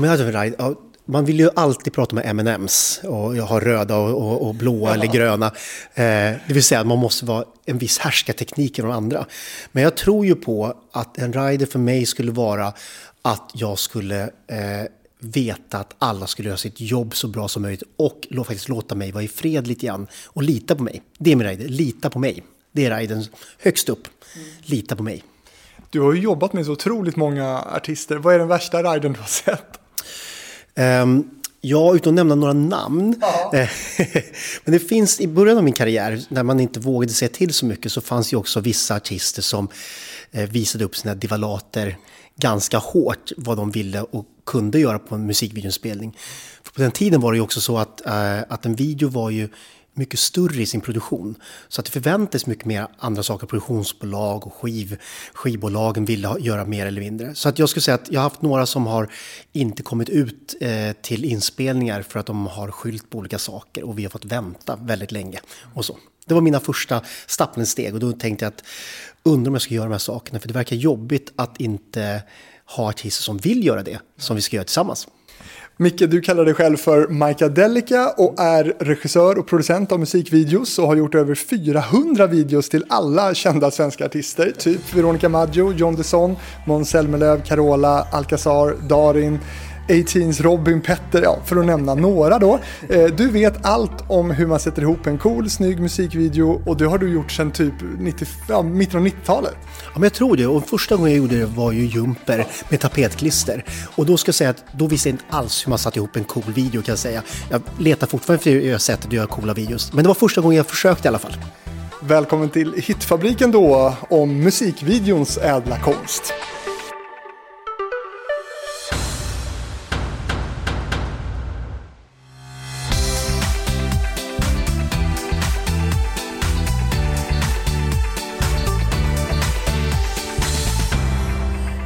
Om jag hade en ride, ja, man vill ju alltid prata med M&M's och jag har röda och, och, och blåa ja. eller gröna. Eh, det vill säga att man måste vara en viss härskarteknik än de andra. Men jag tror ju på att en rider för mig skulle vara att jag skulle eh, veta att alla skulle göra sitt jobb så bra som möjligt och faktiskt låta mig vara i fred lite grann och lita på mig. Det är min rider, lita på mig. Det är riden högst upp. Lita på mig. Du har ju jobbat med så otroligt många artister. Vad är den värsta riden du har sett? Um, Ja, utan att nämna några namn. Men det finns i början av min karriär, när man inte vågade säga till så mycket, så fanns ju också vissa artister som eh, visade upp sina divalater ganska hårt, vad de ville och kunde göra på en musikvideoinspelning. För på den tiden var det ju också så att, äh, att en video var ju mycket större i sin produktion. Så att det förväntades mycket mer andra saker. Produktionsbolag och skiv, skivbolagen ville göra mer eller mindre. Så att jag skulle säga att jag har haft några som har inte kommit ut eh, till inspelningar för att de har skylt på olika saker och vi har fått vänta väldigt länge. Och så. Det var mina första steg och då tänkte jag att undrar om jag ska göra de här sakerna för det verkar jobbigt att inte ha artister som vill göra det som vi ska göra tillsammans. Micke, du kallar dig själv för Micah Delica och är regissör och producent av musikvideos och har gjort över 400 videos till alla kända svenska artister. Typ Veronica Maggio, John Desson, Måns Zelmerlöw, Carola, Alcazar, Darin. 18s Robin, Petter, ja, för att nämna några då. Eh, du vet allt om hur man sätter ihop en cool, snygg musikvideo och det har du gjort sedan typ 90, ja, mitten av 90-talet. Ja, men jag tror det. Och första gången jag gjorde det var ju Jumper med tapetklister. Och då ska jag säga att då visste jag inte alls hur man satte ihop en cool video kan jag säga. Jag letar fortfarande efter sätt att göra coola videos. Men det var första gången jag försökte i alla fall. Välkommen till Hitfabriken då, om musikvideons ädla konst.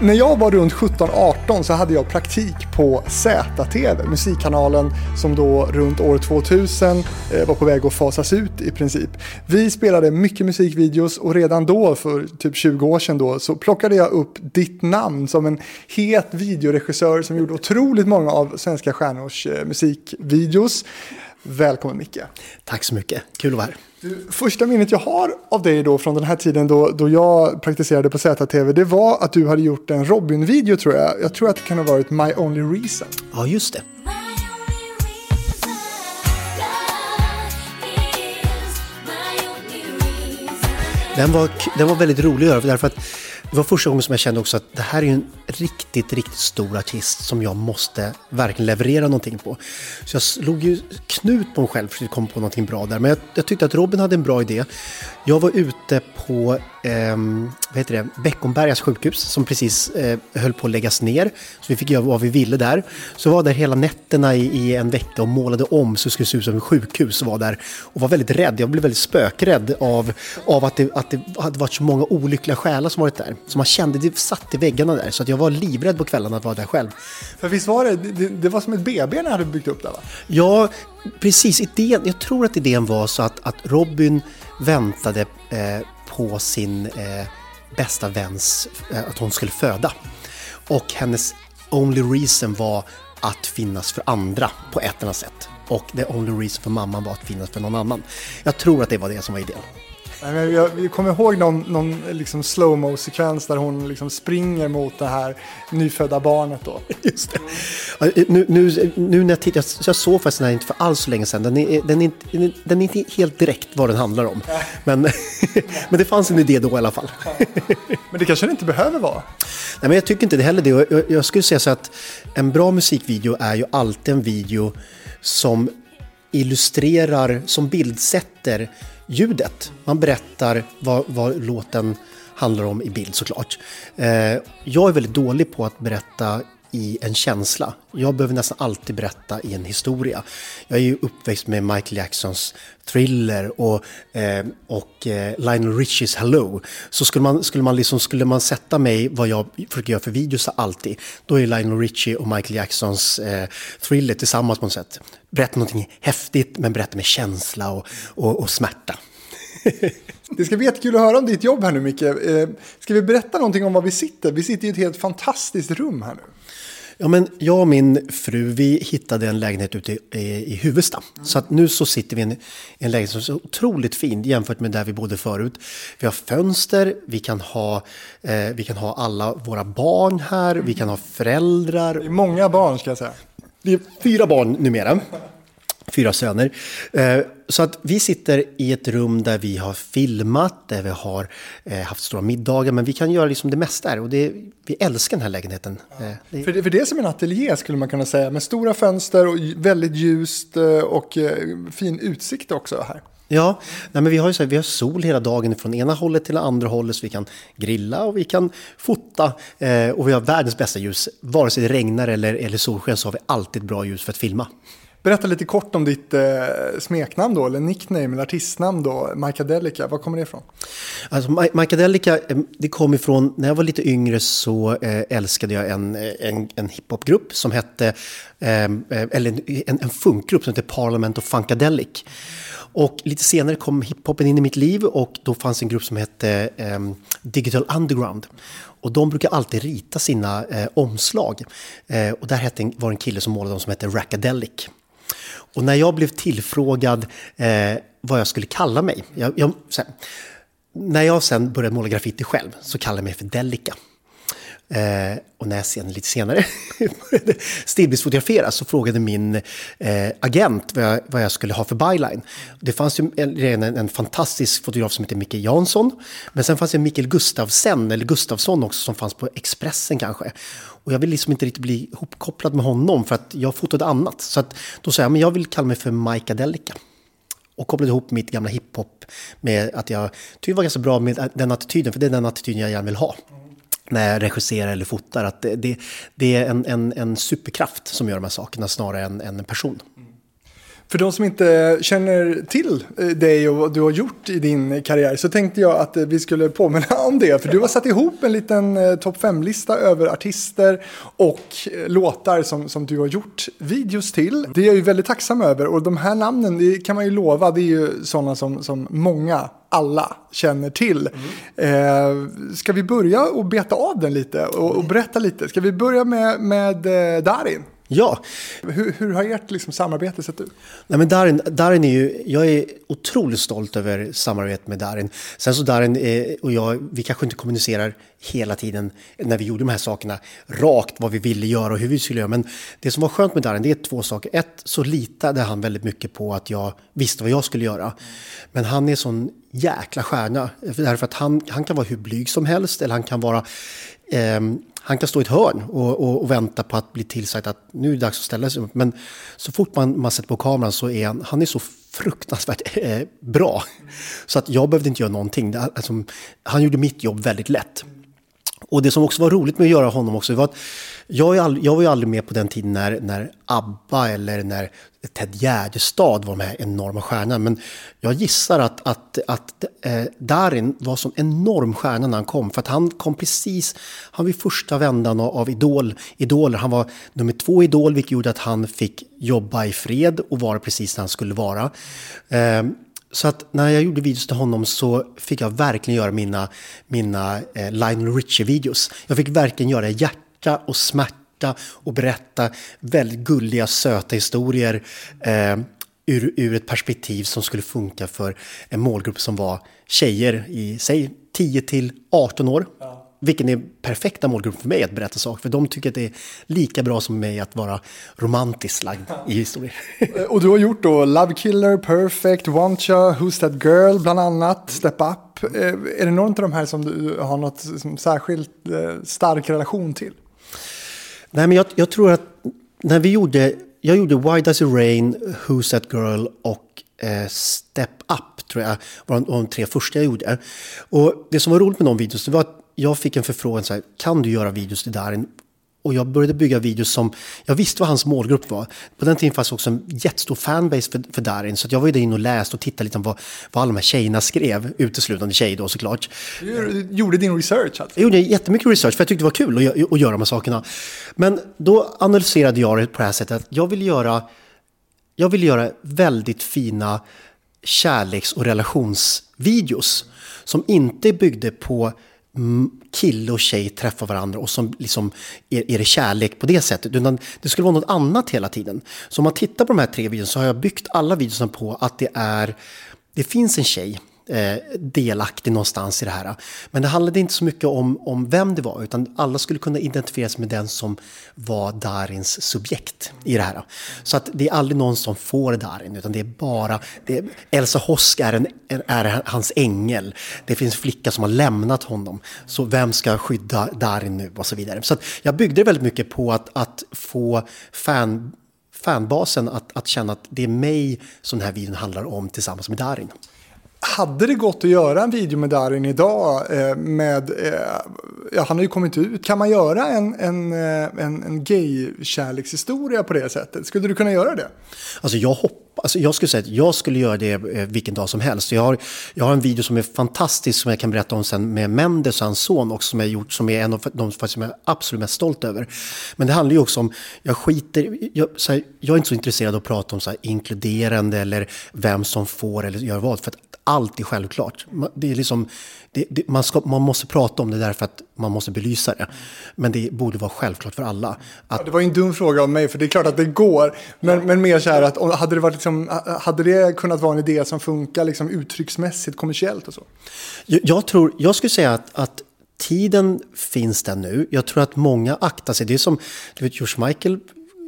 När jag var runt 17-18 så hade jag praktik på ZTV, musikkanalen som då runt år 2000 eh, var på väg att fasas ut i princip. Vi spelade mycket musikvideos och redan då, för typ 20 år sedan då, så plockade jag upp ditt namn som en het videoregissör som gjorde otroligt många av svenska stjärnors eh, musikvideos. Välkommen Micke. Tack så mycket, kul att vara här. Du, första minnet jag har av dig då från den här tiden då, då jag praktiserade på ZTV det var att du hade gjort en Robin-video tror jag. Jag tror att det kan ha varit My Only Reason. Ja, just det. Den var, den var väldigt rolig att göra därför att det var första gången som jag kände också att det här är en riktigt, riktigt stor artist som jag måste verkligen leverera någonting på. Så jag slog ju knut på mig själv för att komma på någonting bra där. Men jag, jag, tyckte att Robin hade en bra idé. Jag var ute på eh, vad heter det? Beckombergas sjukhus som precis eh, höll på att läggas ner. Så vi fick göra vad vi ville där. Så var där hela nätterna i, i en vecka och målade om så det skulle se ut som ett sjukhus. Och var där och var väldigt rädd. Jag blev väldigt spökrädd av, av att, det, att det hade varit så många olyckliga själar som varit där. Så man kände, det satt i väggarna där. Så att jag var livrädd på kvällarna att vara där själv. För visst var det, det, det var som ett BB när du byggt upp det va? Ja, precis. Idén, jag tror att idén var så att, att Robin väntade eh, på sin eh, bästa väns, eh, att hon skulle föda. Och hennes only reason var att finnas för andra på ett eller annat sätt. Och the only reason för mamman var att finnas för någon annan. Jag tror att det var det som var idén. Jag kommer ihåg någon, någon liksom slow sekvens där hon liksom springer mot det här nyfödda barnet. Då. Just det. Nu, nu, nu när jag tittar, jag såg faktiskt den här inte för alls så länge sedan. Den är, den, är inte, den är inte helt direkt vad den handlar om. Men, men det fanns en idé då i alla fall. Men det kanske det inte behöver vara? Nej, men jag tycker inte det heller det. Jag, jag skulle säga så att en bra musikvideo är ju alltid en video som illustrerar, som bildsätter ljudet. Man berättar vad, vad låten handlar om i bild såklart. Eh, jag är väldigt dålig på att berätta i en känsla. Jag behöver nästan alltid berätta i en historia. Jag är ju uppväxt med Michael Jacksons Thriller och, eh, och eh, Lionel Richies Hello. Så skulle man, skulle, man liksom, skulle man sätta mig vad jag försöker göra för videos alltid, då är Lionel Richie och Michael Jacksons eh, Thriller tillsammans på något sätt. Berätta någonting häftigt men berätta med känsla och, och, och smärta. Det ska bli jättekul att höra om ditt jobb här nu Micke. Eh, ska vi berätta någonting om var vi sitter? Vi sitter i ett helt fantastiskt rum här nu. Ja, men jag och min fru vi hittade en lägenhet ute i, i Huvudsta. Mm. Så att nu så sitter vi i en, en lägenhet som är så otroligt fin jämfört med där vi bodde förut. Vi har fönster, vi kan ha, eh, vi kan ha alla våra barn här, vi kan ha föräldrar. Det är många barn ska jag säga. Det är fyra barn numera fyra söner. Eh, så att vi sitter i ett rum där vi har filmat, där vi har eh, haft stora middagar, men vi kan göra liksom det mesta här och det, vi älskar den här lägenheten. Ja. Eh, för, det, för det är som en ateljé skulle man kunna säga, med stora fönster och väldigt ljust och fin utsikt också här. Ja, nej men vi har ju så här, vi har sol hela dagen från ena hållet till andra hållet så vi kan grilla och vi kan fota eh, och vi har världens bästa ljus. Vare sig det regnar eller, eller solsken så har vi alltid bra ljus för att filma. Berätta lite kort om ditt eh, smeknamn då, eller nickname eller artistnamn då, Micadelica. Var kommer det ifrån? Alltså, Micadelica, eh, det kom ifrån, när jag var lite yngre så eh, älskade jag en, eh, en, en hiphopgrupp som hette, eh, eh eller en, en funkgrupp som hette Parliament of Funkadelic. Och lite senare kom hiphopen in i mitt liv och då fanns en grupp som hette eh, Digital Underground. Och de brukar alltid rita sina eh, omslag. Eh, och där hette, var en kille som målade dem som hette Rackadelic. Och när jag blev tillfrågad eh, vad jag skulle kalla mig, jag, jag, sen, när jag sen började måla graffiti själv så kallade jag mig för Delica. Eh, och när jag sen lite senare började stillbildsfotografera så frågade min eh, agent vad jag, vad jag, skulle ha för byline. Det fanns ju en, en, en, fantastisk fotograf som heter Micke Jansson. Men sen fanns det Mikael Gustavsen, eller Gustafsson också, som fanns på Expressen kanske. Och jag vill liksom inte riktigt bli ihopkopplad med honom för att jag fotade annat. Så att, då sa jag, men jag vill kalla mig för Mike Adelica och kopplade ihop mitt gamla hiphop med att jag tyckte det var ganska bra med den attityden, för det är den attityden jag gärna vill ha när jag regisserar eller fotar. Att det, det, det är en, en, en, superkraft som gör de här sakerna snarare än, än en person. För de som inte känner till eh, dig och vad du har gjort i din karriär så tänkte jag att eh, vi skulle påminna om det. För du har satt ihop en liten eh, topp 5-lista över artister och låtar som, som du har gjort videos till. Det är jag ju väldigt tacksam över och de här namnen det kan man ju lova, det är ju sådana som, som många alla känner till. Mm. Eh, ska vi börja och beta av den lite och, och berätta lite? Ska vi börja med, med Darin? Ja. Hur, hur har ert liksom, samarbete sett ut? Nej, men Darin, Darin är ju, jag är otroligt stolt över samarbetet med Darin. Sen så Darin eh, och jag, vi kanske inte kommunicerar hela tiden när vi gjorde de här sakerna rakt vad vi ville göra och hur vi skulle göra. Men det som var skönt med Darin, det är två saker. Ett, så litade han väldigt mycket på att jag visste vad jag skulle göra. Men han är sån jäkla stjärna. Därför att han, han kan vara hur blyg som helst eller han kan vara eh, han kan stå i ett hörn och, och, och, vänta på att bli tillsagd att nu är det dags att ställa sig upp. Men så fort man, man sätter på kameran så är han, han är så fruktansvärt eh, bra. Så att jag behövde inte göra någonting. Alltså, han gjorde mitt jobb väldigt lätt. Och det som också var roligt med att göra honom också var att jag, all, jag var ju aldrig med på den tiden när, när ABBA eller när Ted Gärdestad var de här enorma stjärnorna. Men jag gissar att, att, att eh, Darin var som enorm stjärna när han kom. För att han kom precis, han var första vändan av idol, idoler. Han var nummer två idol vilket gjorde att han fick jobba i fred och vara precis där han skulle vara. Eh, så att när jag gjorde videos till honom så fick jag verkligen göra mina, mina eh, Lionel Richie-videos. Jag fick verkligen göra hjärta och smärta och berätta väldigt gulliga, söta historier eh, ur, ur ett perspektiv som skulle funka för en målgrupp som var tjejer i, säg 10 till 18 år. Ja. Vilken är perfekta målgrupp för mig att berätta saker. För de tycker att det är lika bra som mig att vara romantiskt lagd i historier. Och du har gjort då Love Killer, Perfect, Want Ya, Who's That Girl bland annat, Step Up. Eh, är det någon av de här som du har något särskilt eh, stark relation till? Nej, men jag, jag tror att när vi gjorde, jag gjorde Why Does It Rain, Who's That Girl och eh, Step Up tror jag var de, de tre första jag gjorde. Och det som var roligt med de videos det var att jag fick en förfrågan så här, kan du göra videos till Darin? Och jag började bygga videos som, jag visste vad hans målgrupp var. På den tiden fanns också en jättestor fanbase för, för Darin. Så jag var ju där inne och läste och tittade lite vad, vad alla de här tjejerna skrev. Uteslutande tjejer då såklart. Du gjorde din research alltså? Jag gjorde jättemycket research för jag tyckte det var kul att, att göra de här sakerna. Men då analyserade jag det på det här sättet att jag vill göra, jag vill göra väldigt fina kärleks och relationsvideos. Som inte byggde på kille och tjej träffar varandra och som liksom är, är det kärlek på det sättet. Utan det skulle vara något annat hela tiden. Så om man tittar på de här tre videorna så har jag byggt alla videorna på att det är, det finns en tjej Eh, delaktig någonstans i det här. Men det handlade inte så mycket om, om vem det var utan alla skulle kunna identifieras med den som var Darins subjekt i det här. Så att det är aldrig någon som får Darin utan det är bara det är, Elsa Hosk är, en, är hans ängel. Det finns flicka som har lämnat honom. Så vem ska skydda Darin nu och så vidare. Så jag byggde väldigt mycket på att, att få fan fanbasen att, att känna att det är mig som den här videon handlar om tillsammans med Darin. Hade det gått att göra en video med Darin idag eh, med, eh, ja han har ju kommit ut, kan man göra en, en, eh, en, en gay-kärlekshistoria på det sättet? Skulle du kunna göra det? Alltså jag hoppas Alltså jag skulle säga att jag skulle göra det eh, vilken dag som helst. Jag har, jag har en video som är fantastisk som jag kan berätta om sen med Mendes och hans son också som jag gjort som är en av de som jag är absolut mest stolt över. Men det handlar ju också om, jag skiter, jag, här, jag är inte så intresserad av att prata om så här, inkluderande eller vem som får eller gör vad. För att allt är självklart. Det är liksom, det, det, man, ska, man måste prata om det därför att man måste belysa det. Men det borde vara självklart för alla. Att... Ja, det var en dum fråga av mig, för det är klart att det går. Men, men mer så här att hade det, varit liksom, hade det kunnat vara en idé som funkar liksom uttrycksmässigt, kommersiellt och så? Jag, jag tror, jag skulle säga att, att tiden finns där nu. Jag tror att många aktar sig. Det är som, du vet, George Michael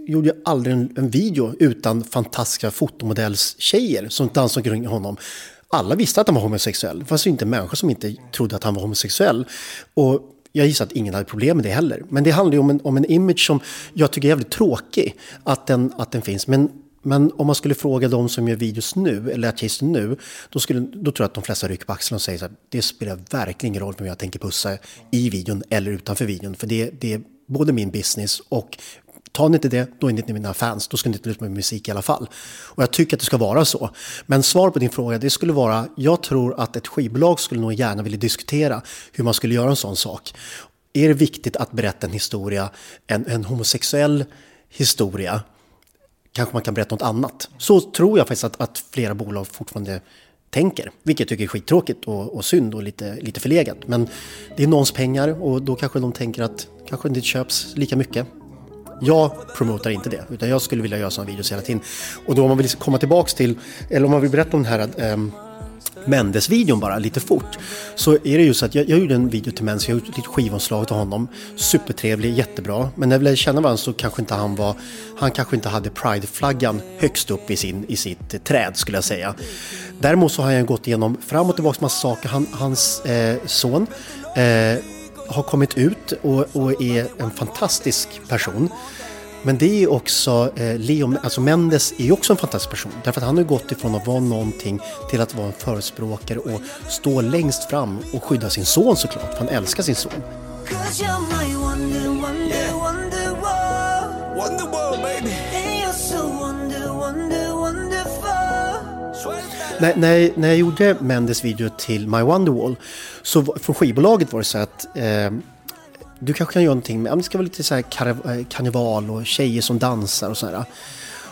gjorde aldrig en, en video utan fantastiska fotomodellstjejer som dansade kring honom alla visste att han var homosexuell. Det fanns ju inte människor som inte trodde att han var homosexuell. Och jag gissar att ingen hade problem med det heller. Men det handlar ju om en, om en image som jag tycker är jävligt tråkig att den, att den finns. Men, men om man skulle fråga de som gör videos nu, eller artister nu, då, skulle, då tror jag att de flesta rycker på axlarna och säger så här, det spelar verkligen ingen roll vem jag tänker pussa i videon eller utanför videon. För det, det är både min business och Tar ni inte det, då är ni inte mina fans. Då ska ni inte lyssna på musik i alla fall. Och jag tycker att det ska vara så. Men svar på din fråga, det skulle vara, jag tror att ett skivbolag skulle nog gärna vilja diskutera hur man skulle göra en sån sak. Är det viktigt att berätta en historia, en, en homosexuell historia, kanske man kan berätta något annat. Så tror jag faktiskt att, att flera bolag fortfarande tänker, vilket jag tycker är skittråkigt och, och synd och lite, lite förlegat. Men det är någons pengar och då kanske de tänker att kanske inte köps lika mycket. Jag promotar inte det, utan jag skulle vilja göra sådana videos hela tiden. Och då om man vill komma tillbaks till, eller om man vill berätta om den här ähm, Mendes-videon bara lite fort. Så är det ju så att jag, jag gjorde en video till Mendes, jag gjorde ett lite skivomslag till honom. Supertrevlig, jättebra. Men när vi lärde känna varandra så kanske inte han var, han kanske inte hade Pride-flaggan högst upp i, sin, i sitt träd skulle jag säga. Däremot så har jag gått igenom fram och tillbaka massa saker. Han, hans eh, son eh, har kommit ut och, och är en fantastisk person. Men det är också, eh, Leo, alltså Mendes är ju också en fantastisk person. Därför att han har gått ifrån att vara någonting till att vara en förespråkare och stå längst fram och skydda sin son såklart, för han älskar sin son. När, när, när jag gjorde Mendes video till My Wonderwall så från skivbolaget var det så att eh, du kanske kan göra någonting med, det ska vara lite så här kar, eh, karneval och tjejer som dansar och sådär.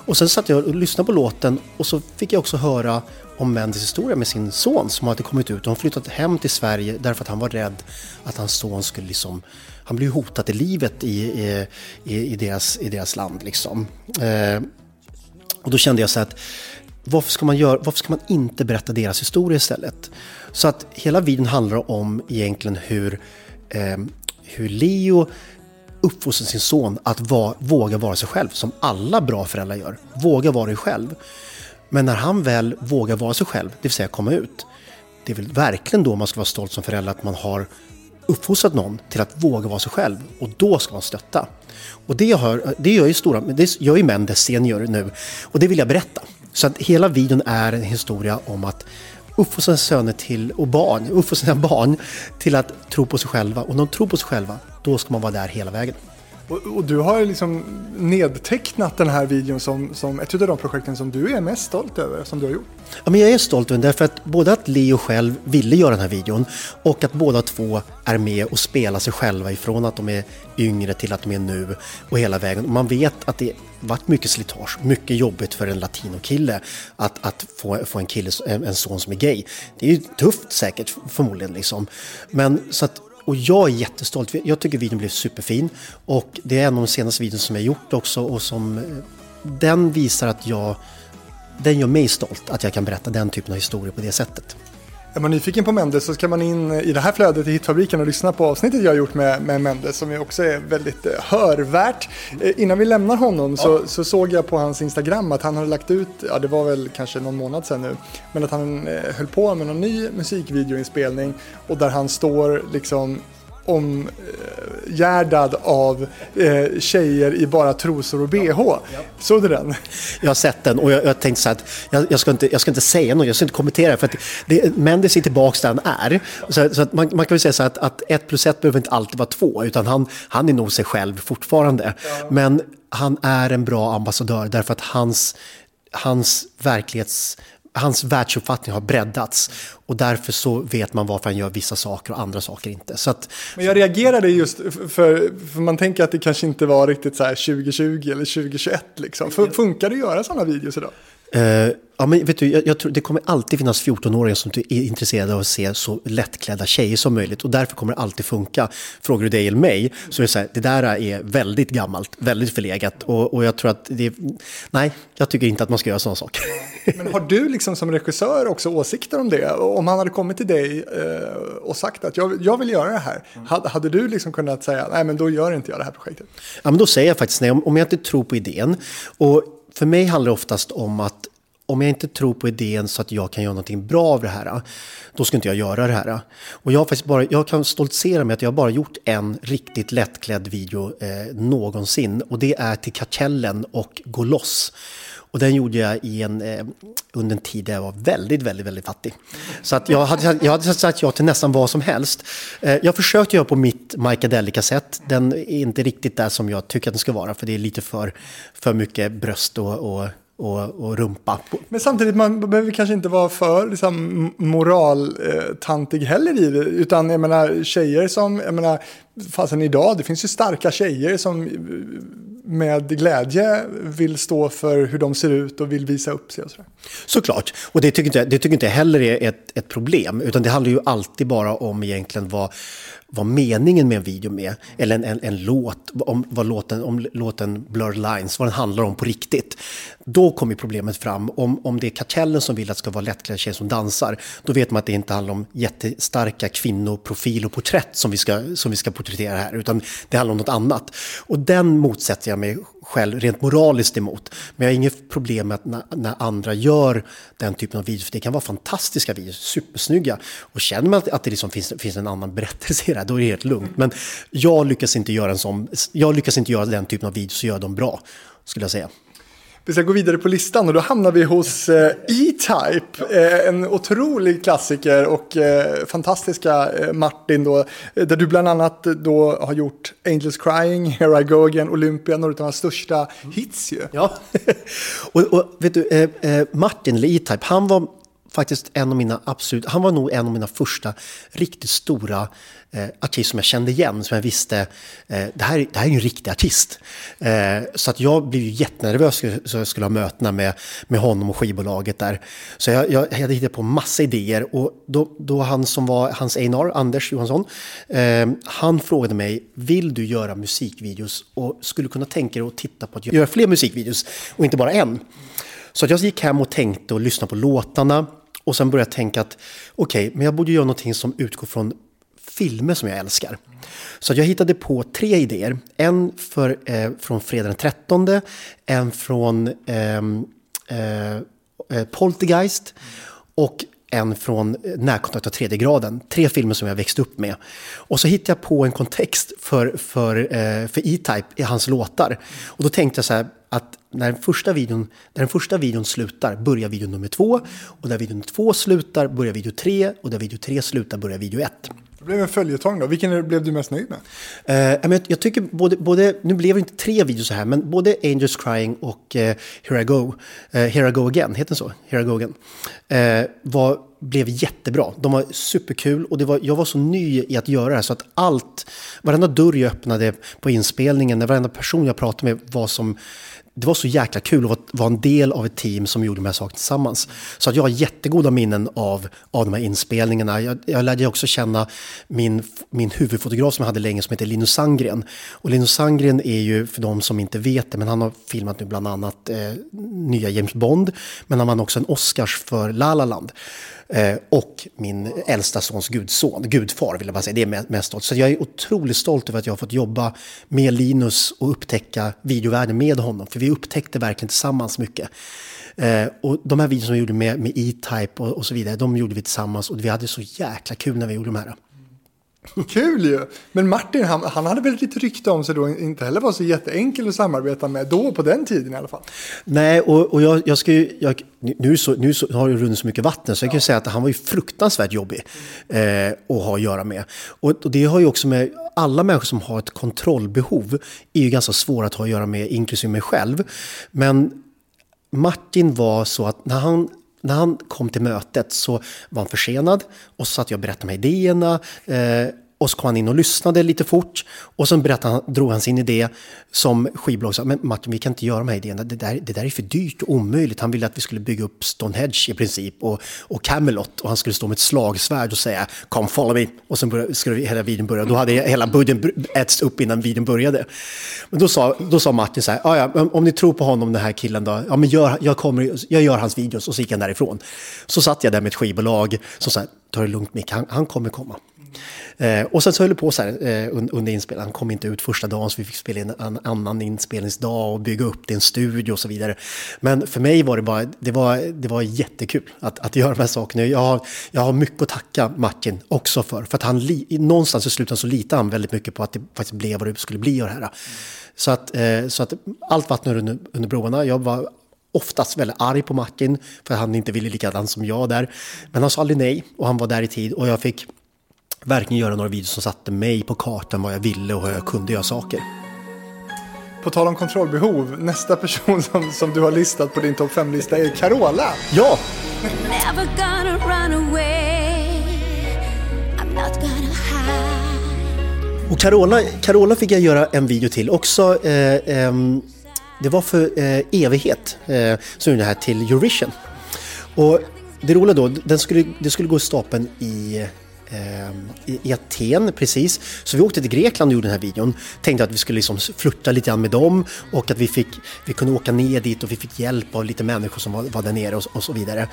Och sen satt jag och lyssnade på låten och så fick jag också höra om Mendes historia med sin son som hade kommit ut och flyttat hem till Sverige därför att han var rädd att hans son skulle liksom han blev hotad i livet i, i, i, deras, i deras land liksom. Eh, och då kände jag så att varför ska, man göra, varför ska man inte berätta deras historia istället? Så att hela videon handlar om egentligen hur, eh, hur Leo uppfostrar sin son att va, våga vara sig själv, som alla bra föräldrar gör. Våga vara dig själv. Men när han väl vågar vara sig själv, det vill säga komma ut, det är väl verkligen då man ska vara stolt som förälder att man har uppfostrat någon till att våga vara sig själv och då ska man stötta. Och det, har, det gör ju stora, det gör ju Mendes senior nu och det vill jag berätta. Så att hela videon är en historia om att uppfostra söner till, och barn, uppfå sina barn till att tro på sig själva. Och när de tror på sig själva, då ska man vara där hela vägen. Och, och, du har liksom nedtecknat den här videon som, som ett av de projekten som du är mest stolt över, som du har gjort. Ja, men jag är stolt över den därför att både att Leo själv ville göra den här videon och att båda två är med och spelar sig själva ifrån att de är yngre till att de är nu och hela vägen. Man vet att det varit mycket slitage, mycket jobbigt för en latinokille att, att få, få en kille, en, en son som är gay. Det är ju tufft säkert förmodligen liksom. Men så att och jag är jättestolt. Jag tycker videon blev superfin. Och det är en av de senaste videorna som jag gjort också. Och som, eh, den visar att jag... Den gör mig stolt att jag kan berätta den typen av historier på det sättet. Är man nyfiken på Mendes så ska man in i det här flödet i Hitfabriken och lyssna på avsnittet jag har gjort med, med Mendes som ju också är väldigt eh, hörvärt. Eh, innan vi lämnar honom så, så, såg jag på hans Instagram att han hade lagt ut, ja det var väl kanske någon månad sedan nu, men att han eh, höll på med någon ny musikvideoinspelning och där han står liksom omgärdad av eh, tjejer i bara trosor och bh. Såg du den? Jag har sett den och jag, jag tänkte så att jag, jag, ska inte, jag ska inte säga något, jag ska inte kommentera för att det, Mendes är tillbaka där han är. Så, så att man, man, kan väl säga så att, att ett plus ett behöver inte alltid vara två, utan han, han är nog sig själv fortfarande. Ja. Men han är en bra ambassadör därför att hans, hans verklighets hans världsuppfattning har breddats och därför så vet man varför han gör vissa saker och andra saker inte. Så att, Men jag reagerade just för, för man tänker att det kanske inte var riktigt så här 2020 eller 2021 liksom. Funkar det att göra sådana videos idag? Uh, ja, men vet du, jag, jag, tror det kommer alltid finnas 14-åringar som är intresserade av att se så lättklädda tjejer som möjligt och därför kommer det alltid funka. Frågar du dig eller mig så är det så här, det där är väldigt gammalt, väldigt förlegat och, och jag tror att det, nej, jag tycker inte att man ska göra sådana saker. Men har du liksom som regissör också åsikter om det? Om han hade kommit till dig eh, och sagt att jag, jag vill göra det här, hade, hade du liksom kunnat säga, nej men då gör inte jag det här projektet? Ja, men då säger jag faktiskt nej, om, om jag inte tror på idén och för mig handlar det oftast om att om jag inte tror på idén så att jag kan göra någonting bra av det här, då ska inte jag göra det här. Och jag, faktiskt bara, jag kan stoltsera med att jag bara gjort en riktigt lättklädd video eh, någonsin. Och det är till Kartellen och Gå loss. Och den gjorde jag i en, eh, under en tid där jag var väldigt, väldigt, väldigt fattig. Så att jag, hade, jag hade sagt ja till nästan vad som helst. Eh, jag försökte göra på mitt Micahdelica-sätt. Den är inte riktigt där som jag tycker att den ska vara, för det är lite för, för mycket bröst och, och och, och rumpa. Men samtidigt, man behöver kanske inte vara för liksom, moraltantig eh, heller i det. Utan jag menar tjejer som, jag menar, fasen idag, det finns ju starka tjejer som eh, med glädje vill stå för hur de ser ut och vill visa upp sig. Och sådär. Såklart, och det tycker, inte, det tycker inte heller är ett, ett problem. Utan det handlar ju alltid bara om egentligen vad, vad meningen med en video med, eller en, en, en låt, om, vad låten, om låten Blurred Lines, vad den handlar om på riktigt. Då kommer problemet fram. Om, om det är kartellen som vill att det ska vara lättklädda tjejer som dansar, då vet man att det inte handlar om jättestarka kvinnoprofil och porträtt som vi, ska, som vi ska porträttera här, utan det handlar om något annat. Och den motsätter jag mig själv rent moraliskt emot. Men jag har inget problem med att när, när, andra gör den typen av videos, för det kan vara fantastiska videos, supersnygga. Och känner man att, att det liksom finns, finns en annan berättelse i det då är det helt lugnt. Men jag lyckas inte göra en sån, jag lyckas inte göra den typen av videos och göra dem bra, skulle jag säga. Vi ska gå vidare på listan och då hamnar vi hos eh, E-Type. Eh, en otrolig klassiker och eh, fantastiska Martin då. Där du bland annat då har gjort Angels Crying, Here I Go Again, Olympia, några av hans största hits ju. Ja, och, och vet du, Martin eller E-Type, han var faktiskt en av mina absolut, han var nog en av mina första riktigt stora eh, artist som jag kände igen, som jag visste, eh, det, här, det här är ju en riktig artist. Eh, så att jag blev ju jättenervös så jag skulle ha mötena med, med honom och skivbolaget där. Så jag, jag, jag hade hittat på massa idéer och då, då han som var hans A&R, Anders Johansson, eh, han frågade mig, vill du göra musikvideos och skulle kunna tänka dig att titta på att göra fler musikvideos och inte bara en? Så jag gick hem och tänkte och lyssnade på låtarna och sen började jag tänka att okej, okay, men jag borde göra någonting som utgår från filmer som jag älskar. Så jag hittade på tre idéer. En för, eh, från fredag den 13, en från ehm, eh, eh, Poltergeist och en från Närkontakt av tredje graden. Tre filmer som jag växte upp med. Och så hittade jag på en kontext för, för, eh, för E-Type i hans låtar. Och då tänkte jag så här att när den, första videon, när den första videon slutar börjar video nummer två. Och när video nummer två slutar börjar video tre. Och när video tre slutar börjar video ett. Det blev en följetong då. Vilken blev du mest nöjd med? Uh, jag, jag tycker både, både, nu blev det inte tre videos så här, men både Angels Crying och uh, Here I Go, uh, Here I Go Again, heter den så? Here I Go Again, uh, var blev jättebra. De var superkul och det var, jag var så ny i att göra det här så att allt, varenda dörr jag öppnade på inspelningen, varenda person jag pratade med var som det var så jäkla kul att vara en del av ett team som gjorde de här sakerna tillsammans. Så att jag har jättegoda minnen av, av de här inspelningarna. Jag, jag lärde också känna min, min huvudfotograf som jag hade länge som heter Linus Sandgren. Och Linus Sandgren är ju, för de som inte vet det, men han har filmat nu bland annat eh, nya James Bond. Men han vann också en Oscars för La La Land. Eh, och min äldsta sons gudson, gudfar vill jag bara säga, det är mest stolt. Så jag är otroligt stolt över att jag har fått jobba med Linus och upptäcka videovärlden med honom. För vi upptäckte verkligen tillsammans mycket. Eh, och de här videorna som vi gjorde med, med E-Type och, och, så vidare, de gjorde vi tillsammans och vi hade så jäkla kul när vi gjorde de här. Kul ju! Men Martin, han, han hade väl lite rykte om sig då inte heller var så jätteenkel att samarbeta med då, på den tiden i alla fall. Nej, och, och jag, jag ska ju, jag, nu, så, nu så har det runnit så mycket vatten så jag kan ju säga att han var ju fruktansvärt jobbig eh, att ha att göra med. Och, och, det har ju också med alla människor som har ett kontrollbehov är ju ganska svåra att ha att göra med, inklusive mig själv. Men Martin var så att när han när han kom till mötet så var han försenad och så satt jag och berättade om idéerna. Eh, och så kom han in och lyssnade lite fort och sen berättade han, drog han sin idé som skivbolag sa, men Martin vi kan inte göra de här idéerna, det där, det där är för dyrt och omöjligt. Han ville att vi skulle bygga upp Stonehenge i princip och, och Camelot och han skulle stå med ett slagsvärd och säga come follow me och sen började, skulle hela videon börja. Då hade hela budgeten ätits upp innan videon började. Men då sa, då sa Martin så här, ja, om ni tror på honom den här killen då, ja men gör, jag, kommer, jag gör hans videos och så gick han därifrån. Så satt jag där med ett skivbolag som sa, ta det lugnt Mick, han, han kommer komma. Eh, och sen så höll det på så här eh, under inspelningen. Han kom inte ut första dagen så vi fick spela in en annan inspelningsdag och bygga upp det i en studio och så vidare. Men för mig var det bara, det var, det var jättekul att, att göra de här sakerna. Jag har, jag har mycket att tacka Martin också för. För att han, någonstans i slutändan så litade han väldigt mycket på att det faktiskt blev vad det skulle bli av det här. Så att, eh, så att allt vatten under, under broarna. Jag var oftast väldigt arg på Martin för att han inte ville likadant som jag där. Men han sa aldrig nej och han var där i tid och jag fick verkligen göra några videos som satte mig på kartan vad jag ville och hur jag kunde göra saker. På tal om kontrollbehov, nästa person som, som du har listat på din topp 5-lista är Carola. Ja! Och Carola, Carola fick jag göra en video till också. Eh, eh, det var för eh, evighet eh, som gjorde det här till Eurovision. Och det roliga då, den skulle, det skulle gå i stapeln i Ehm, i Aten precis. Så vi åkte till Grekland och gjorde den här videon. Tänkte att vi skulle liksom flirta lite grann med dem och att vi, fick, vi kunde åka ner dit och vi fick hjälp av lite människor som var, var där nere och, och, så vidare.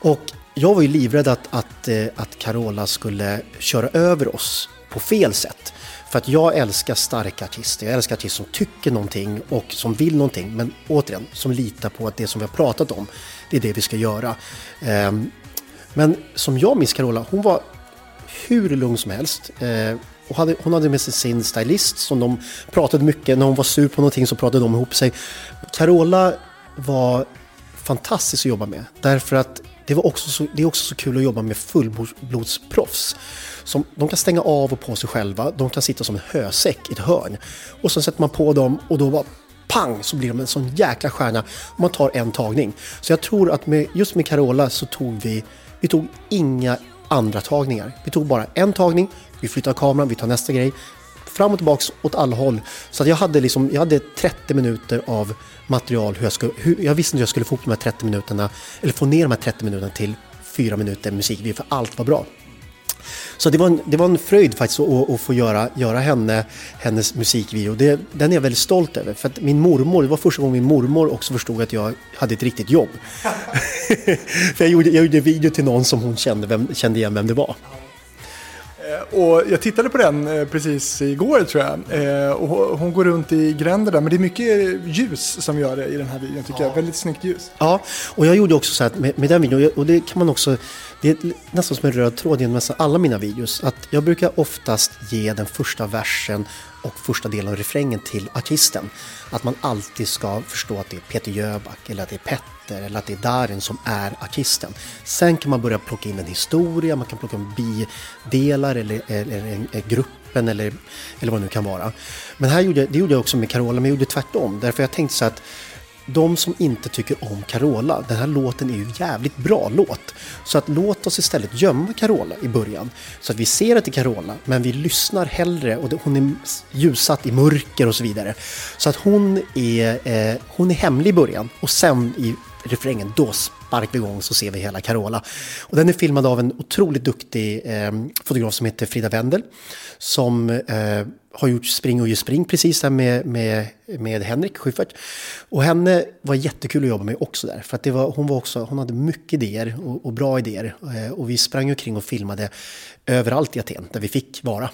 Och jag var ju livrädd att, att, eh, att Carola skulle köra över oss på fel sätt. För att jag älskar starka artister, jag älskar artister som tycker någonting och som vill någonting. Men återigen, som litar på att det som vi har pratat om, det är det vi ska göra. Ehm, men som jag minns Carola, hon var hur lugn som helst. Eh, och hade, hon hade med sig sin stylist som de pratade mycket. När hon var sur på någonting så pratade de ihop sig. Carola var fantastisk att jobba med. Därför att det, var också så, det är också så kul att jobba med fullblodsproffs. Som, de kan stänga av och på sig själva. De kan sitta som en hösäck i ett hörn. Och sen sätter man på dem och då bara pang så blir de en sån jäkla stjärna. Och man tar en tagning. Så jag tror att med, just med Carola så tog vi, vi tog inga andra tagningar. Vi tog bara en tagning, vi flyttar kameran, vi tar nästa grej. Fram och tillbaks åt alla håll. Så att jag, hade liksom, jag hade 30 minuter av material. Hur jag, skulle, hur, jag visste inte hur jag skulle få upp de här 30 minuterna, eller få ner de här 30 minuterna till 4 minuter musikvideo, för allt var bra. Så det var en, det var en fröjd faktiskt att, att få göra, göra henne, hennes musikvideo. Det, den är jag väldigt stolt över. För att min mormor, det var första gången min mormor också förstod att jag hade ett riktigt jobb. för jag gjorde, jag gjorde video till någon som hon kände, vem, kände igen vem det var. Eh, och jag tittade på den eh, precis igår tror jag. Eh, och hon går runt i gränder där. Men det är mycket ljus som gör det i den här videon tycker ja. jag. Väldigt snyggt ljus. Ja, och jag gjorde också så här med, med den videon. Och det kan man också det är nästan som en röd tråd genom nästan alla mina videos att jag brukar oftast ge den första versen och första delen av refrängen till artisten. Att man alltid ska förstå att det är Peter Jöback eller att det är Petter eller att det är Darin som är artisten. Sen kan man börja plocka in en historia, man kan plocka in bidelar eller, eller, eller gruppen eller, eller vad det nu kan vara. Men här gjorde, det gjorde jag också med Carola, men jag gjorde tvärtom. Därför jag tänkte så att de som inte tycker om Carola, den här låten är ju jävligt bra låt. Så att låt oss istället gömma Carola i början. Så att vi ser att det är Carola, men vi lyssnar hellre och hon är ljussatt i mörker och så vidare. Så att hon är, eh, hon är hemlig i början och sen i refrängen, då sparkar vi igång så ser vi hela Carola. Och den är filmad av en otroligt duktig eh, fotograf som heter Frida Wendel. Som eh, har gjort Spring och ge spring precis där med, med, med Henrik Schyffert. Och henne var jättekul att jobba med också där. För att det var, hon, var också, hon hade mycket idéer och, och bra idéer. Eh, och vi sprang omkring och filmade överallt i Aten där vi fick vara.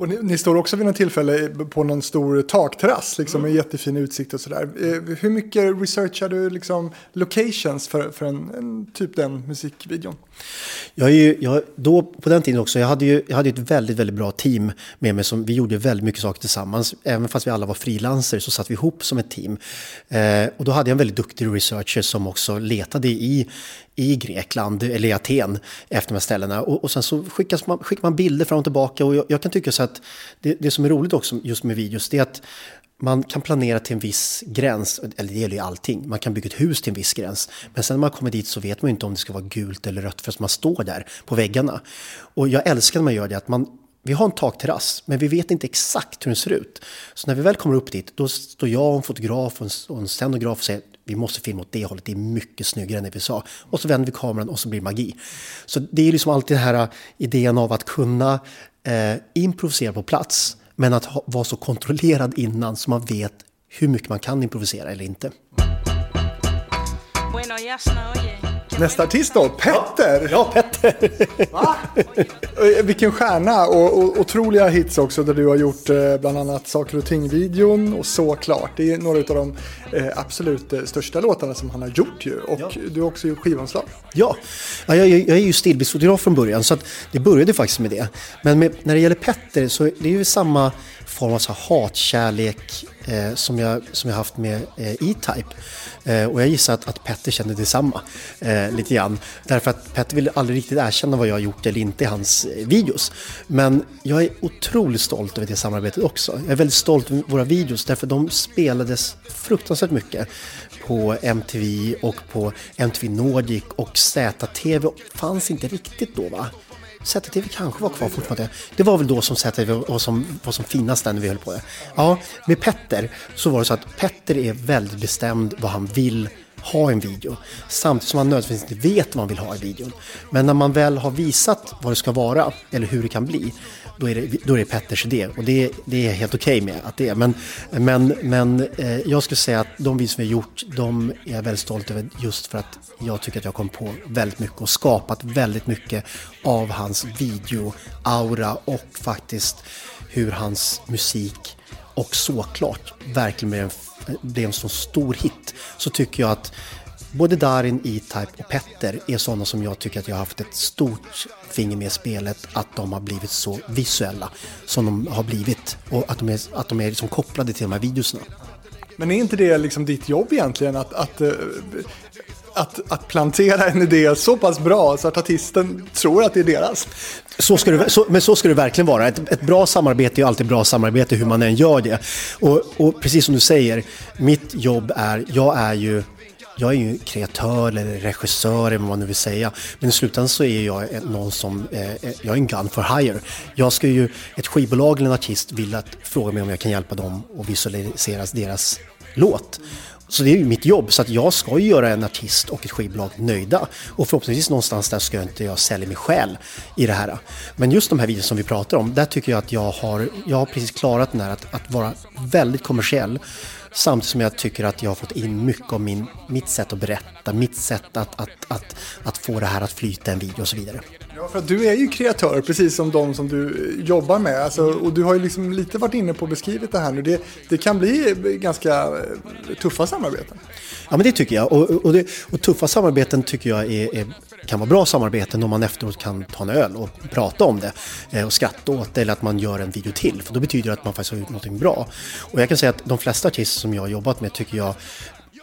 Och ni, ni, står också vid något tillfälle på någon stor takterrass liksom, med jättefin utsikt och sådär. Eh, hur mycket researchar du liksom, locations för, för en, en, typ den musikvideon? Jag är ju, jag, då, på den tiden också, jag hade ju jag hade ett väldigt, väldigt bra team med mig. Som, vi gjorde väldigt mycket saker tillsammans. Även fast vi alla var frilanser så satt vi ihop som ett team. Eh, och då hade jag en väldigt duktig researcher som också letade i, i Grekland, eller i Aten, efter de här ställena. Och, och sen så skickas man, skickar man bilder fram och tillbaka. Och jag, jag kan tycka så att det, det som är roligt också just med videos, det är att man kan planera till en viss gräns, eller det gäller ju allting. Man kan bygga ett hus till en viss gräns. Men sen när man kommer dit så vet man inte om det ska vara gult eller rött förrän man står där på väggarna. Och jag älskar när man gör det, att man, vi har en takterrass, men vi vet inte exakt hur den ser ut. Så när vi väl kommer upp dit, då står jag och en fotograf och en, scenograf och säger vi måste filma åt det hållet, det är mycket snyggare än det vi sa. Och så vänder vi kameran och så blir det magi. Så det är liksom alltid den här äh, idén av att kunna eh, improvisera på plats men att ha, vara så kontrollerad innan så man vet hur mycket man kan improvisera eller inte. Nästa artist då, Petter! Ja, Petter! Va? Eh, vilken stjärna och, och otroliga hits också där du har gjort eh, bland annat Saker och ting-videon och Såklart. Det är några av de eh, absolut största låtarna som han har gjort ju. Och ja. du har också gjort skivomslag. Ja, ja jag, jag, är ju stillbildsfotograf från början så att det började faktiskt med det. Men med, när det gäller Petter så är det ju samma form av så hatkärlek eh, som, jag, som jag haft med eh, E-Type. Eh, och jag gissar att, att Petter kände detsamma eh, lite grann. Därför att Petter ville aldrig riktigt erkänna vad jag har gjort eller inte i hans eh, videos. Men jag är otroligt stolt över det samarbetet också. Jag är väldigt stolt över våra videos därför att de spelades fruktansvärt mycket på MTV och på MTV Nordic och ZTV fanns inte riktigt då va? ZTV kanske var kvar fortfarande. Det var väl då som ZTV var som, var som finast när vi höll på det. Ja, med Petter så var det så att Petter är väldigt bestämd vad han vill ha en video. Samtidigt som man nödvändigtvis inte vet vad man vill ha i videon. Men när man väl har visat vad det ska vara eller hur det kan bli, då är det, då är det Petters idé. Och det, det är helt okej okay med att det är. Men, men, men eh, jag skulle säga att de videos vi har gjort, de är jag väldigt stolt över just för att jag tycker att jag kom på väldigt mycket och skapat väldigt mycket av hans video-aura och faktiskt hur hans musik och såklart verkligen blev en, blev en så stor hit så tycker jag att både Darin, E-Type och Petter är sådana som jag tycker att jag har haft ett stort finger med i spelet att de har blivit så visuella som de har blivit och att de är, att de är liksom kopplade till de här videorna. Men är inte det liksom ditt jobb egentligen att, att, eh, att, att plantera en idé så pass bra så att artisten tror att det är deras? Så ska det, så, men så ska det verkligen vara. Ett, ett, bra samarbete är alltid bra samarbete hur man än gör det. Och, och precis som du säger, mitt jobb är, jag är ju jag är ju kreatör eller regissör eller vad man nu vill säga. Men i slutändan så är jag någon som, eh, eh, jag är en gun for hire. Jag ska ju, ett skivbolag eller en artist vill att fråga mig om jag kan hjälpa dem och visualisera deras låt. Så det är ju mitt jobb, så att jag ska ju göra en artist och ett skivbolag nöjda. Och förhoppningsvis någonstans där ska jag inte jag sälja mig själv i det här. Men just de här videorna som vi pratar om, där tycker jag att jag har, jag har precis klarat den här att, att vara väldigt kommersiell Samtidigt som jag tycker att jag har fått in mycket av min, mitt sätt att berätta, mitt sätt att, att, att, att få det här att flyta en video och så vidare. Ja, för att du är ju kreatör, precis som de som du jobbar med. Alltså, och du har ju liksom lite varit inne på och beskrivit det här nu. Det, det kan bli ganska eh, tuffa samarbeten. Ja, men det tycker jag. Och, och, det, och tuffa samarbeten tycker jag är, är, kan vara bra samarbeten om man efteråt kan ta en öl och prata om det eh, och skratta åt det eller att man gör en video till. För då betyder det att man faktiskt har gjort någonting bra. Och jag kan säga att de flesta artister som jag har jobbat med tycker jag